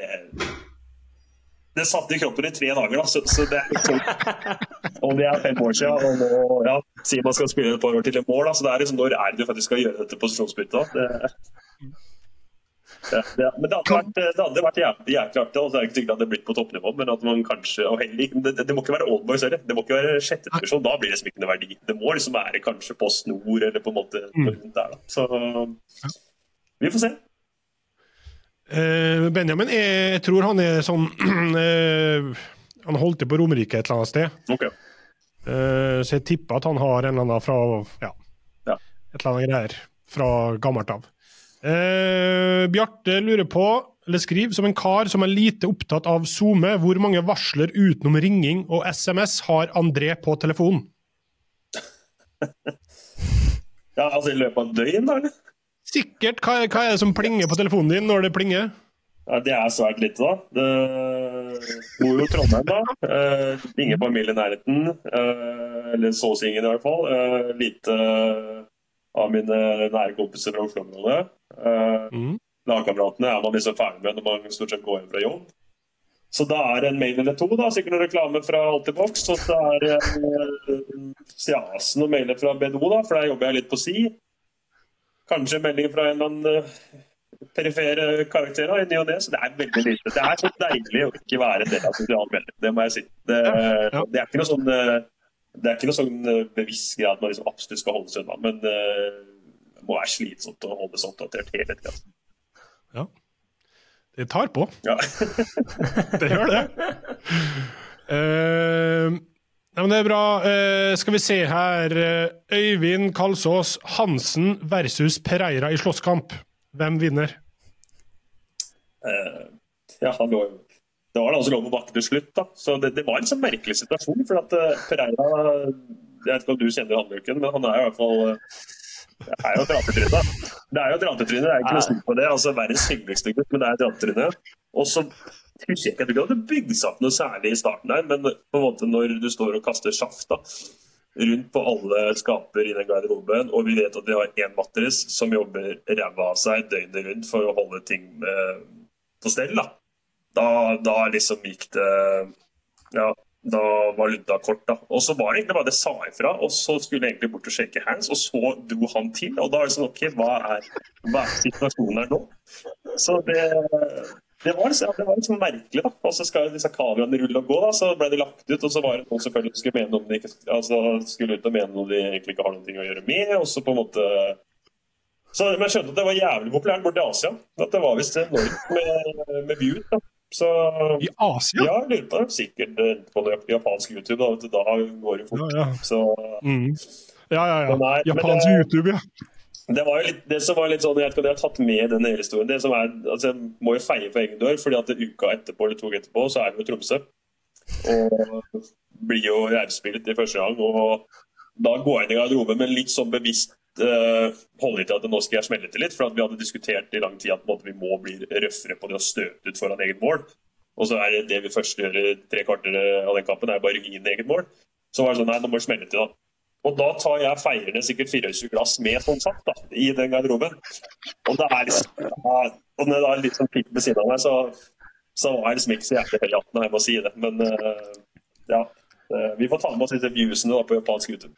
det satt i kroppen i tre dager, da. Så, så det er Om det er fem år siden, og nå ja, sier man skal spille et par år til i mål, da. Så det er liksom, når er det du faktisk skal gjøre dette posisjonsbyttet? Det... Ja, men det hadde vært, det hadde vært jæklig artig. og så er det ikke sikkert at det hadde blitt på toppnivå, men at man kanskje heller, det, det må ikke være Oldboys heller. Det må ikke være sjette divisjon. Da blir det liksom ikke noe verdi. Det må liksom være kanskje på snor eller på en måte Mm. rundt der. da. Så vi får se. Uh, Benjamin, jeg, jeg tror han er sånn uh, Han holdt til på Romerike et eller annet sted. Okay. Uh, så jeg tipper at han har en eller annen fra ja, Ja. et eller annet greier fra gammelt av. Eh, Bjarte lurer på, eller skriver, som en kar som er lite opptatt av SoMe, hvor mange varsler utenom ringing og SMS har André på telefonen? Ja, altså I løpet av et døgn, da? eller? Sikkert. Hva, hva er det som plinger på telefonen din når det plinger? Ja, det er svært lite, da. Det bor jo i Trondheim, da. Eh, ingen familie i nærheten. Eh, eller så å si ingen, i hvert fall. Eh, lite av mine nære kompiser fra Oslo-området. Eh, Mm. Lagkameratene er man liksom ferdig med når man stort sett går hjem fra jobb. Så da er det en mail eller to, da, sikkert noen reklame fra Altibox. Og så er det eh, ja, noen mailer fra BDO, da, for der jobber jeg litt på si. Kanskje en melding fra en eller annen eh, perifere karakterer i ny og ne. Så det er veldig lite. Det er så deilig å ikke være del av sosiale medier. Det må jeg si. Det, det er ikke noe sånn eh, det er ikke noe sånn eh, bevisst greie at man liksom absolutt skal holde seg unna, men eh, må være slitsomt å holde seg oppdatert hele tida. Ja. Det tar på. Ja. Det gjør det. Uh, nei, men det er bra. Uh, skal vi se her. Eh, Øyvind Kalsås Hansen versus Pereira i slåsskamp. Hvem vinner? Uh, ja, han lå jo Det var da også lov på bakken til slutt, da. Så det, det var en sånn merkelig situasjon. For at uh, Pereira Jeg vet ikke om du kjenner handbruken, men han er i hvert fall uh, det er jo et ratetryne. Det er jo et ratetryne, det er ikke noe snill på det. altså Verdens hyggeligste gutt, men det er et ratetryne. Og så husker jeg ikke, at du hadde bygd seg opp noe særlig i starten der, men på en måte når du står og kaster sjaft da, rundt på alle skaper i den garderoben, og vi vet at vi har én matris som jobber ræva av seg døgnet rundt for å holde ting eh, på stell, da. Da, da liksom gikk det Ja, da var lunta kort, da. Og så var det egentlig bare det sa ifra, og så skulle jeg egentlig bort og shake hands, og så dro han til. Og da er det sånn OK, hva er, hva er situasjonen her nå? Så det det var, liksom, det var liksom merkelig, da. Og så skal disse kameraene rulle og gå, da. Så ble de lagt ut, og så var det noen selvfølgelig som skulle mene noe de ikke altså, skulle ut og mene noe de egentlig ikke har noe å gjøre med, og så på en måte så, Men jeg skjønte at det var jævlig populært borte i Asia. At det var visst enormt med, med views. da. Så I Asia? ja, jeg lurer på det. Sikkert eh, på det japansk YouTube. Da, da går det fort. Ja, ja. Så Mm. Ja, ja, ja. Nei, Japansk det- YouTube, ja. det var jo litt, det som var litt sånn, jeg vet ikke om jeg har tatt med den hele historien. Det som er, altså Jeg må jo feie for egen dør, fordi at uka etterpå eller to uker etterpå så er det jo Tromsø. Og blir jo reivspillet i første gang. Og da går jeg inn i garderoben med litt sånn bevisst uh, holdning til at nå skal jeg smelle til litt. For at vi hadde diskutert i lang tid at måte, vi må bli røffere på det å støte ut foran eget mål. Og så er det det vi først gjør i tre kvarter av den kampen, er bare å gi eget mål. Så var det sånn, nei, nå må du smelle til, da. Og da tar jeg feierne sikkert 24 glass med sånn sagt, da, i den garderoben. Og det er liksom, og når det er litt sånn pikk ved siden av meg, så, så var jeg liksom ikke så jævlig i hatten, jeg må si det. Men eh, ja, eh, vi får ta med oss disse viewsene da, på japansk YouTube.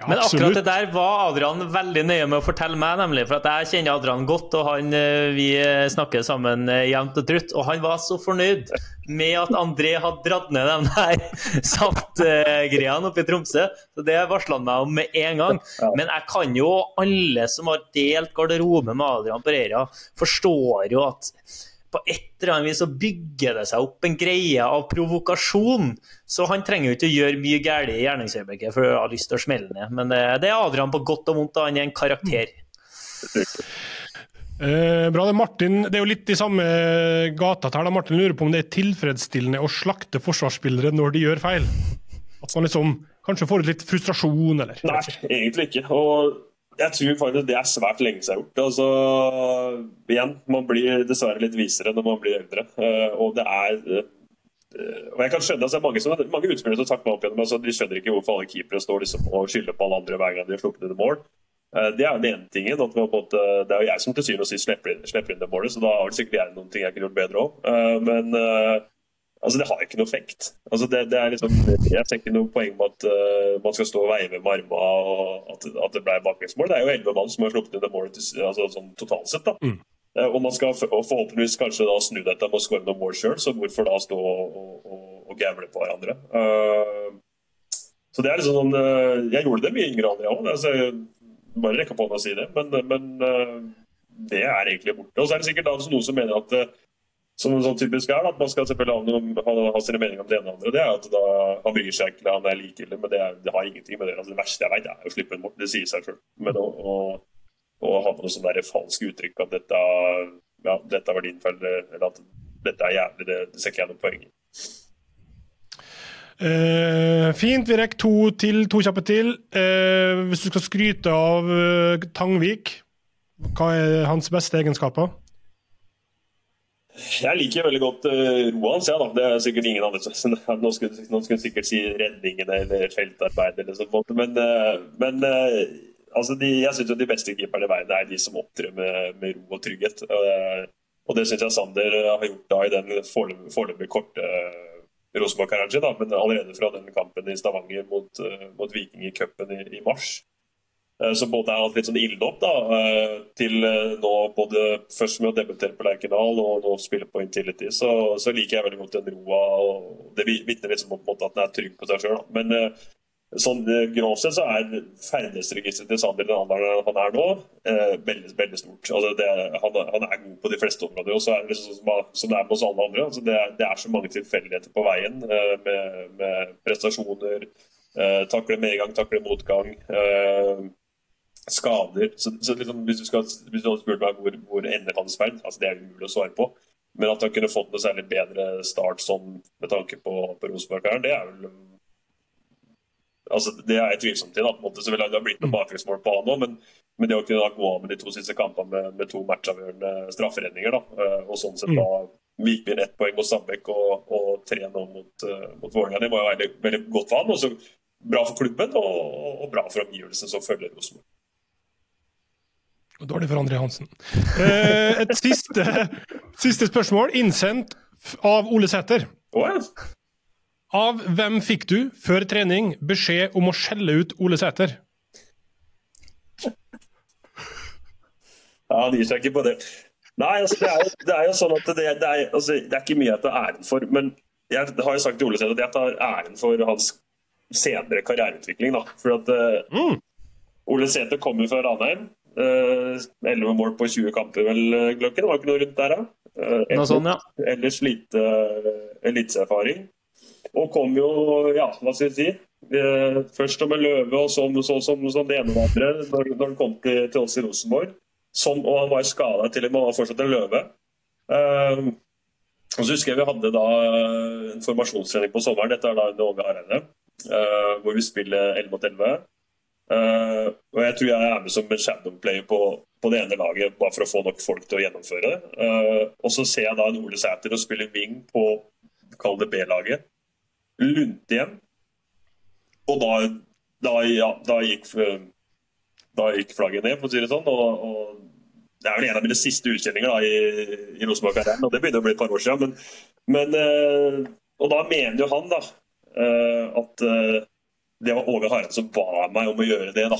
Ja Men akkurat det der var Adrian veldig nøye med å fortelle meg, nemlig. For at jeg kjenner Adrian godt, og han, eh, vi snakker sammen eh, jevnt og trutt. Og han var så fornøyd med at André hadde dratt ned de der saftgreiene oppe i Tromsø. Så det varsla han meg om med en gang. Men jeg kan jo, alle som har delt garderobe med Adrian Pereira, forstår jo at på et eller annet vis så bygger det seg opp en greie av provokasjon. Så han trenger jo ikke å gjøre mye galt i gjerningsøyeblikket for å ha lyst til å smelle ned. Men det, det er Adrian på godt og vondt, da. han er en karakter. Eh, bra, det er Martin. Det er jo litt i samme gata her. da Martin lurer på om det er tilfredsstillende å slakte forsvarsspillere når de gjør feil. At man liksom kanskje får ut litt frustrasjon, eller Nei, egentlig ikke. Og jeg tror faktisk det er svært lenge siden gjort. Altså, igjen, man blir dessverre litt visere når man blir eldre. Eh, og det er eh, og jeg kan skjønne altså, mange, som, mange utspillere som takker meg opp igjennom, altså, de skjønner ikke hvorfor alle keepere står liksom og skylder på alle andre hver gang de har sluppet inn mål. Eh, Det er jo den ene tingen. at måte, Det er jo jeg som til syvende og sist slipper, inn- det målet, så da har det sikkert jeg noen ting jeg kunne gjort bedre òg. Men altså, det har ikke noe effekt. Altså, det, det er liksom, jeg ser ikke noe poeng med at uh, man skal stå og veive med armene og at, at det ble baklengsmål. Det er jo elleve mann som har sluppet inn det målet altså, sånn totalt sett. da. Mm. Uh, og man skal forhåpentligvis kanskje da snu dette med å skåre noen mål sjøl, så hvorfor da stå og, og, og gamble på hverandre? Uh, så det er liksom sånn Jeg gjorde det mye yngre enn òg, så jeg bare rekker på hånda og si det. Men, men det er egentlig borte. Og så er det sikkert da noen som mener at som sånn typisk er, at man skal selvfølgelig ha, noe, ha, ha sine meninger om det ene og andre. Det er at da, Han bryr seg ikke, han er likegyldig, men det, er, det, har ingenting med det altså, Det verste jeg vet, er å slippe en bort. Det sier seg sjøl. Men å, å, å, ha noe sånn falsk uttrykk at dette, ja, dette var din feil, eller at dette er jævlig, det, det ser ikke jeg noe poeng i. Uh, fint. Vi rekker to til, to kjappe til. Uh, hvis du skal skryte av uh, Tangvik, hva er hans beste egenskaper? Jeg liker veldig godt uh, roa hans. Ja, da. Det er sikkert ingen andre som Nå skulle, noen sikkert si redningene eller feltarbeid eller sånt, men, uh, men uh, altså de, jeg syns de beste keeperne i verden er de som opptrer med, med, ro og trygghet. og det syns jeg Sander har gjort da i den foreløpig korte Rosenborg-karrieren sin, men allerede fra den kampen i Stavanger mot, mot Viking i cupen i, i mars. Eh, så både har hatt litt sånn ilddåp da, til eh, nå både først med å debutere på Lerkendal og nå spille på Intility, så, så, liker jeg veldig godt den roa. og Det vitner litt om at den er trygg på seg sjøl. Men sånn grovt sett så er ferdighetsregisteret til Sander den alderen han er nå, veldig, veldig stort. Altså det, han, han, er god på de fleste områder. og så er det liksom som, som det er med oss alle andre. Altså det, det, er så mange tilfeldigheter på veien med, med prestasjoner. takle medgang, takle motgang skader. Så, så liksom, hvis, du skal, hvis, du hadde spurt meg hvor, hvor ender hans ferd, altså det er umulig å svare på. Men at han kunne fått noe særlig bedre start sånn med tanke på, på Rosenborg-karen, det er vel altså Det er jeg tvilsom til. Da, på en måte, så vil det ha blitt noen baklengsmål på han òg, men, men, det å kunne da gå av med de to siste kampene med, med to matchavgjørende strafferedninger, da, eh, og sånn sett da gikk vi ett poeng mot Stabæk og, og, tre nå mot, uh, mot Vålerenga, det må jo være veldig godt for han. Også bra for klubben og, og bra for omgivelsene som følger Rosenborg. Dårlig for André Hansen. Eh, et siste, siste, spørsmål, innsendt av Ole Sæter. Av hvem fikk du, før trening, beskjed om å skjelle ut Ole Sæter? Ja, han gir seg ikke på det. Nei, altså, det, er jo, det, er jo, sånn at det, det, er, altså, det er ikke mye jeg tar æren for. Men jeg har jo sagt til Ole Sæter at jeg tar æren for hans senere karriereutvikling. Da. For at uh, mm. Ole Sæter kommer fra Ranheim. Eh, elleve mål på 20 kamper, vel, eh, Gløkken? Var ikke noe rundt der, da? Uh, ellers, sånn, ja. ellers lite eliteserfaring. Og kom jo, ja, hva skal vi si uh, Først med en løve, og så som det ene og andre når, når han kom til, til, oss i Rosenborg. Som, og han var skada til og med, han var fortsatt en løve. Uh, og så husker jeg vi hadde da en formasjonstrening på sommeren. Dette er da under Åge Hareide. hvor vi spiller 11 mot 11. Uh, og Jeg tror jeg er med som en shadowplayer på, på det ene laget, bare for å få nok folk til å gjennomføre det. Uh, og Så ser jeg da en Ole Sæter og spiller wing på kall det B-laget. Lunte igjen. Og da, da, ja, da, gikk, da gikk flagget ned, for å si det sånn. Og, og det er vel en av mine siste utkjenninger i, i Rosenborg-karrieren, og det begynner å bli et par år siden. Men, men uh, og da mener jo han da at det var Åge Hareide som ba meg om å gjøre det, da.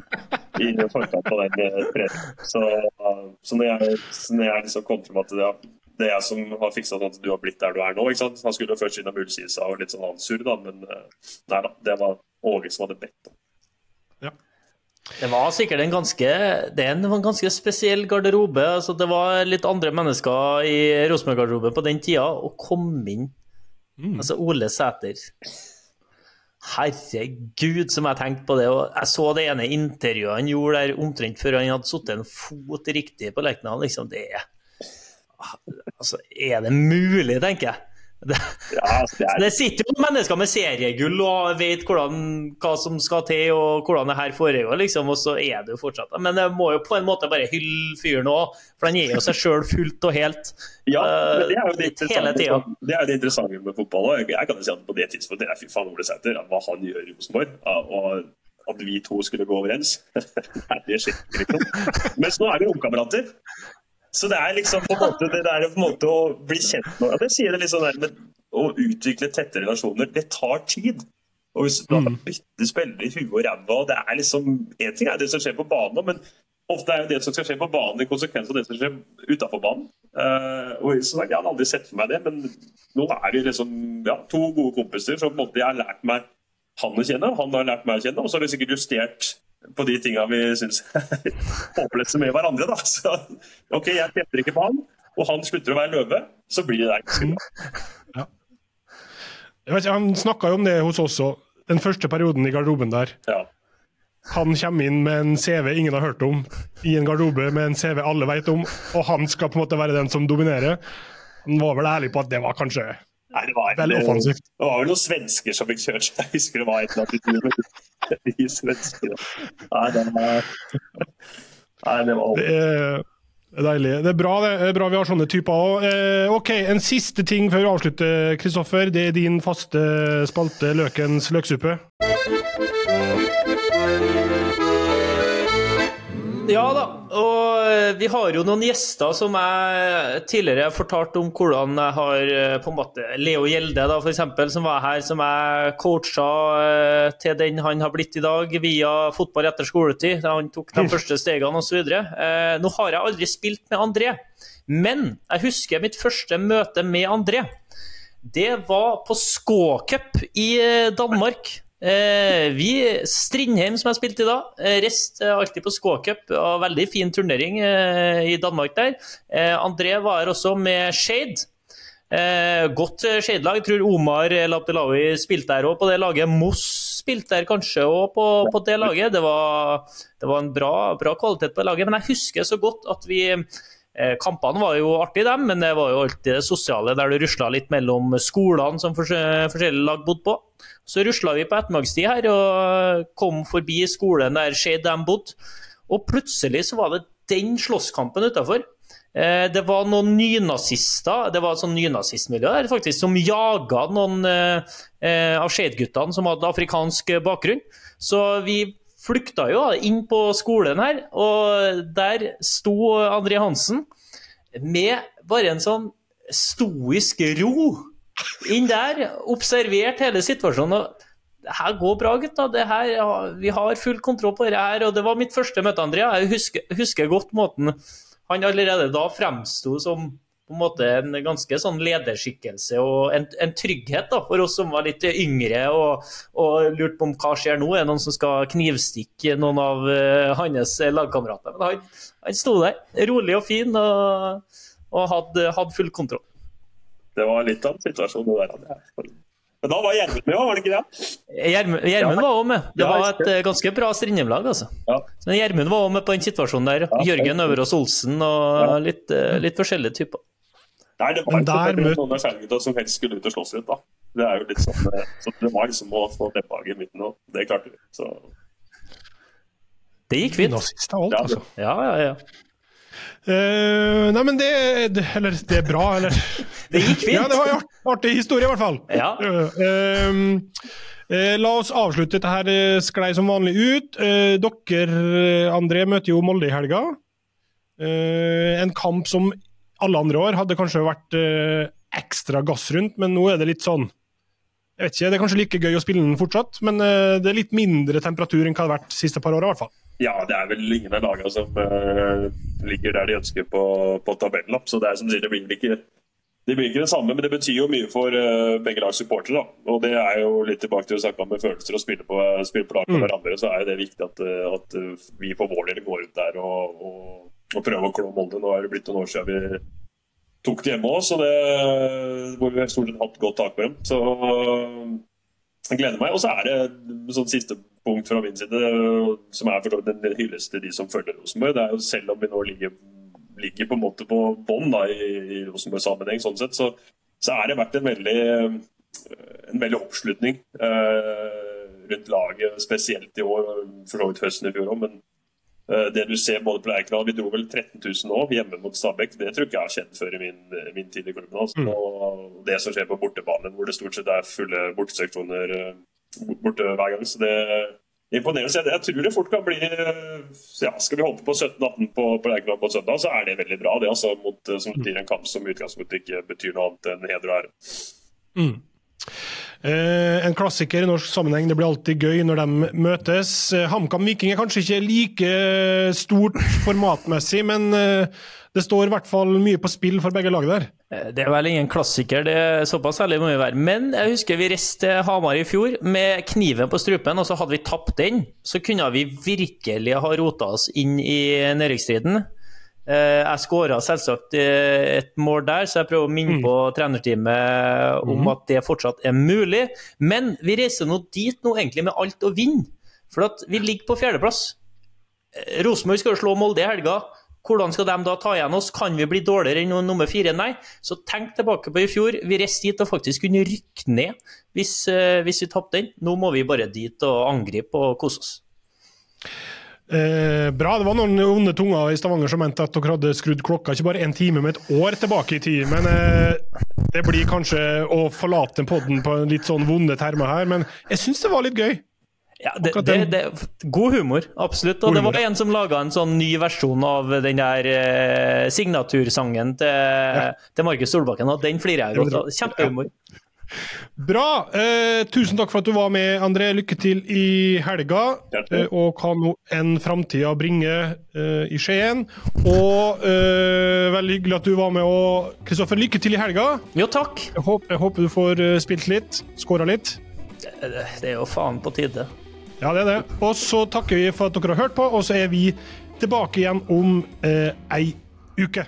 I forkant av den eh, treningen. Så, så, når jeg, når jeg liksom kom frem at det, det er jeg som har fiksa sånn at du har blitt der du er nå. ikke sant? Han skulle først innom Ullkisa og litt sånn ansur, da, men eh, nei da. Det var Åge som hadde bedt om. Ja. Det var sikkert en ganske, det en ganske spesiell garderobe. altså Det var litt andre mennesker i Rosenborg-garderoben på den tida. Å komme inn mm. Altså Ole Sæter Herregud, som jeg tenkte på det. Og jeg så det ene intervjuet han gjorde der omtrent før han hadde satt en fot riktig på Lerkendal. Liksom, det er Altså, er det mulig, tenker jeg? Det, ja, det, er... det, sitter jo mennesker med seriegull og vet hvordan, hva som skal til og hvordan det her foregår, liksom, og så er det jo fortsatt Men jeg må jo på en måte bare hylle fyren òg, for han gir jo seg sjøl fullt og helt. Ja, men det er jo det interessante, det er det interessante med fotball. òg. jeg kan jo si at på det tidspunktet er fy faen Ole Sæter, hva han gjør i Rosenborg. Og at vi to skulle gå overens. Nei, det skjer ikke. Mens nå er vi romkamerater. Så det er liksom på en måte det der på en måte å bli kjent med Det sier det litt sånn der men å utvikle tette relasjoner. Det tar tid. Og hvis du mm. bytter spillere i huet og ræva det er liksom, En ting er det som skjer på banen, men ofte er jo det som skal skje på banen, en konsekvens av det som skjer utafor banen. Uh, og så Jeg hadde aldri sett for meg det, men nå er det liksom ja, to gode kompiser som på en måte jeg har lært meg han å kjenne, han har lært meg å kjenne. Og så har vi sikkert justert på de tinga vi syns er håpløse med hverandre. da. Så OK, jeg tjener ikke på han, og han slutter å være løve, så blir det der ganske bra. Ja. Han snakka jo om det hos oss òg, den første perioden i garderoben der. Ja. Han kommer inn med en CV ingen har hørt om, i en garderobe med en CV alle vet om, og han skal på en måte være den som dominerer. Han var vel ærlig på at det var kanskje Nei, det var, offensivt. Det var vel noen svensker som fikk kjørt seg. Jeg husker det var et eller annet de svenskene. Nei, det var Nei, det var det er, Deilig. Det er bra, det er bra vi har sånne typer òg. Eh, OK, en siste ting før vi avslutter, Kristoffer. Det er din faste spalte Løkens løksuppe. Ja da, og eh, vi har jo noen gjester som jeg tidligere har fortalt om hvordan jeg har eh, på en måte Leo Gjelde, da, eksempel, som var her, som jeg coacha eh, til den han har blitt i dag, via fotball etter skoletid. Da han tok de første stegene osv. Nå har jeg aldri spilt med André, men jeg husker mitt første møte med André. Det var på Skåcup i Danmark. Eh, vi, Strindheim, som jeg spilte i dag, rest alltid på Skåcup. Veldig fin turnering eh, i Danmark der. Eh, André var også med Shade. Eh, godt Shade-lag. Tror Omar El Abdelawi spilte der òg på det laget. Moss spilte der kanskje òg på, på, det laget. Det var, det var en bra, bra, kvalitet på det laget. Men jeg husker så godt at vi eh, Kampene var jo artige, dem, men det var jo alltid det sosiale der du rusla litt mellom skolene som forskjellige lag bodde på. Så rusla vi på ettermiddagstid her og kom forbi skolen der Shade de bodde. Og plutselig så var det den slåsskampen utafor. Eh, det var noen nynazister det var et sånn nynazistmiljø der faktisk, som jaga noen eh, eh, av Shade-guttene som hadde afrikansk bakgrunn. Så vi flykta jo inn på skolen her, og der sto André Hansen med bare en sånn stoisk ro inn der, observert hele situasjonen. og det her går bra, gutta. Her, vi har full kontroll på det her. og Det var mitt første møte, Andrea. Jeg husker, husker godt måten han allerede da fremsto som på en måte en ganske sånn lederskikkelse og en, en trygghet da, for oss som var litt yngre og, og lurte på om hva skjer nå. Er det noen som skal knivstikke noen av uh, hans lagkamerater? Men han, han sto der, rolig og fin, og, og hadde, hadde full kontroll det var litt av en situasjon. det der. Men da var Gjermund med òg, var det ikke det? Gjermund ja. var òg med. Det var et uh, ganske bra Strindheim-lag. altså. Ja. Gjermund var òg med på den situasjonen der. Jørgen Øverås Olsen og litt, uh, litt, forskjellige typer. Nei, det var ikke møt... noen av skjermgutta som helst skulle ut og slåss litt. da. Det er jo litt sånn, eh, så Det var liksom å få Lepphage i midten, og det klarte vi. så... Det gikk fint. Nazist av alt, altså. Ja, ja, ja. Uh, nei, men det, det, Eller det er bra, eller Det gikk fint. Ja, det var en artig historie, i hvert fall. Ja. Uh, uh, la oss avslutte dette her sklei som vanlig ut. dere, André, møter jo Molde i helga. en kamp som alle andre år hadde kanskje vært ekstra gass rundt, men nå er det litt sånn jeg vet ikke, Det er kanskje like gøy å spille den fortsatt, men det er litt mindre temperatur enn hva det har vært de siste par åra. Ja, det er vel ingen av lagene som uh, ligger der de ønsker på, på tabellen. Så det er som sier, det blir ikke det blir ikke det samme, men det betyr jo mye for uh, begge lags supportere. Og det er jo litt tilbake til å snakke om med følelser og spille på, spille på lag med mm. hverandre. Så er det viktig at, eh, at, vi for vår del går ut der og, og, og prøve å klå Molde. Nå er det blitt noen år siden vi tok det hjemme òg, hvor vi stort sett hatt godt tak på dem. Så jeg gleder meg. Og så er det sånn siste punkt fra min side, som er for den hyllest til de som følger Rosenborg. Det er jo Selv om vi nå ligger, ligger på en måte på bånn i, i Rosenborg-sammenheng, sånn sett, så, så er det vært en veldig, en veldig oppslutning eh, rundt laget, spesielt i år. For så vidt høsten i fjor òg, men det du ser både på Lerkendal Vi dro vel 13 000 nå, hjemme mot Stabæk. Det tror jeg ikke jeg har kjent før i min, min tid i klubben. Altså. Mm. Og det som skjer på bortebanen, hvor det stort sett er fulle borteseksjoner eh, borte hver gang. Så det er imponerende. Jeg, tror det fort kan bli ja, Skal vi holde på 17-18 på, på Lerkendal på søndag, så er det veldig bra. Det altså, mot, som betyr en kamp som utgangspunktet ikke betyr noe annet enn heder og ære. Mm. Eh, en klassiker i norsk sammenheng. Det blir alltid gøy når de møtes. Eh, HamKam Viking er kanskje ikke like stort formatmessig, men eh, det står i hvert fall mye på spill for begge lag der. Det er vel ingen klassiker, det er såpass ærlig må vi være. Men jeg husker vi reiste til Hamar i fjor med kniven på strupen, og så hadde vi tapt den. Så kunne vi virkelig ha rota oss inn i nedrykksstriden. Eh, jeg skåra selvsagt eh, et mål der, så jeg prøver å minne mm. på trenerteamet om mm. at det fortsatt er mulig. Men vi reiser nå dit nå egentlig med alt å vinne, for at vi ligger på fjerdeplass. Eh, Rosenborg skal jo slå Molde i helga. Hvordan skal de da ta igjen oss? Kan vi bli dårligere enn nummer fire? Nei. Så tenk tilbake på i fjor. Vi reiste dit og faktisk kunne rykke ned hvis, hvis vi tapte den. Nå må vi bare dit og angripe og kose oss. Eh, bra. Det var noen onde tunger i Stavanger som mente at dere hadde skrudd klokka ikke bare en time, men et år tilbake i tid. Men eh, det blir kanskje å forlate podden på en litt sånn vonde termer her, men jeg syns det var litt gøy. Ja, det, det, det, God humor, absolutt. Og det var en som laga en sånn ny versjon av den der eh, signatursangen til, ja. til Markus Solbakken, og den flirer jeg godt av. Kjempehumor. Bra. Eh, tusen takk for at du var med, André. Lykke til i helga. Eh, og hva nå enn framtida bringer eh, i Skien. Og eh, veldig hyggelig at du var med. Og Kristoffer, lykke til i helga. Jo, takk. Jeg håper, jeg håper du får eh, spilt litt, skåra litt. Det, det er jo faen på tide. Ja, det er det. Og så takker vi for at dere har hørt på, og så er vi tilbake igjen om eh, ei uke.